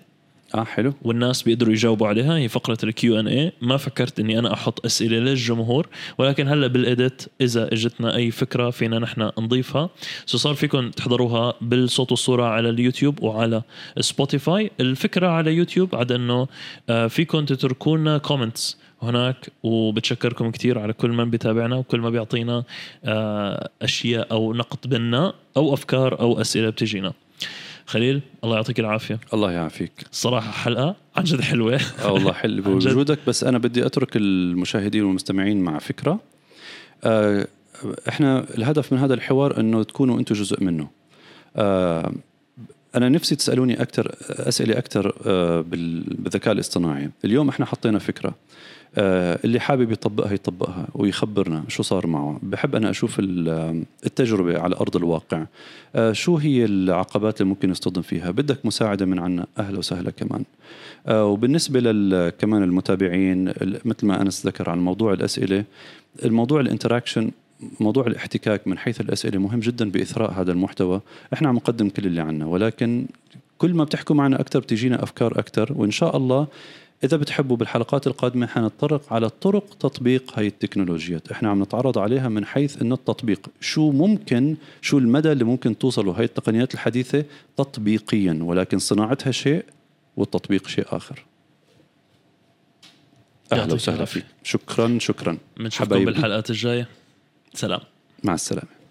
آه حلو. والناس بيقدروا يجاوبوا عليها. هي فقرة ال Q and A ما فكرت إني أنا أحط أسئلة للجمهور ولكن هلأ بال edit إذا إجتنا أي فكرة فينا نحن نضيفها. so صار فيكم تحضروها بالصوت والصورة على اليوتيوب وعلى سبوتيفاي الفكرة على يوتيوب عاد إنه آه، فيكم تتركوا لنا كومنتس هناك وبتشكركم كثير على كل من بيتابعنا وكل ما بيعطينا آه، أشياء أو نقد بنا أو أفكار أو أسئلة بتجينا. خليل الله يعطيك العافية. الله يعافيك. الصراحة حلقة عن جد حلوة. آه والله حلو. بوجودك بس أنا بدي أترك المشاهدين والمستمعين مع فكرة. آه، إحنا الهدف من هذا الحوار إنه تكونوا أنتم جزء منه. آه، أنا نفسي تسألوني أكثر أسئلة أكثر آه، بالذكاء الاصطناعي. اليوم إحنا حطينا فكرة. اللي حابب يطبقها يطبقها ويخبرنا شو صار معه. بحب أنا أشوف التجربة على أرض الواقع. آه، شو هي العقبات اللي ممكن نصطدم فيها؟ بدك مساعدة من عنا. أهلا وسهلا كمان. وبالنسبة كمان المتابعين مثل ما أنس ذكر عن موضوع الأسئلة الموضوع الانتراكشن موضوع الاحتكاك من حيث الأسئلة مهم جدا بإثراء هذا المحتوى. إحنا عم نقدم كل اللي عنا ولكن كل ما بتحكوا معنا أكثر بتجينا أفكار أكثر وإن شاء الله إذا بتحبوا بالحلقات القادمة حنتطرق على طرق تطبيق هاي التكنولوجيات إحنا عم نتعرض عليها من حيث إنه التطبيق شو ممكن شو المدى اللي ممكن توصلوا؟ هاي التقنيات الحديثة تطبيقيا ولكن صناعتها شيء والتطبيق شيء آخر. أهلا وسهلا فيك. شكرا شكرا. بنشوفكم بالحلقات الجاية. سلام. مع السلامة.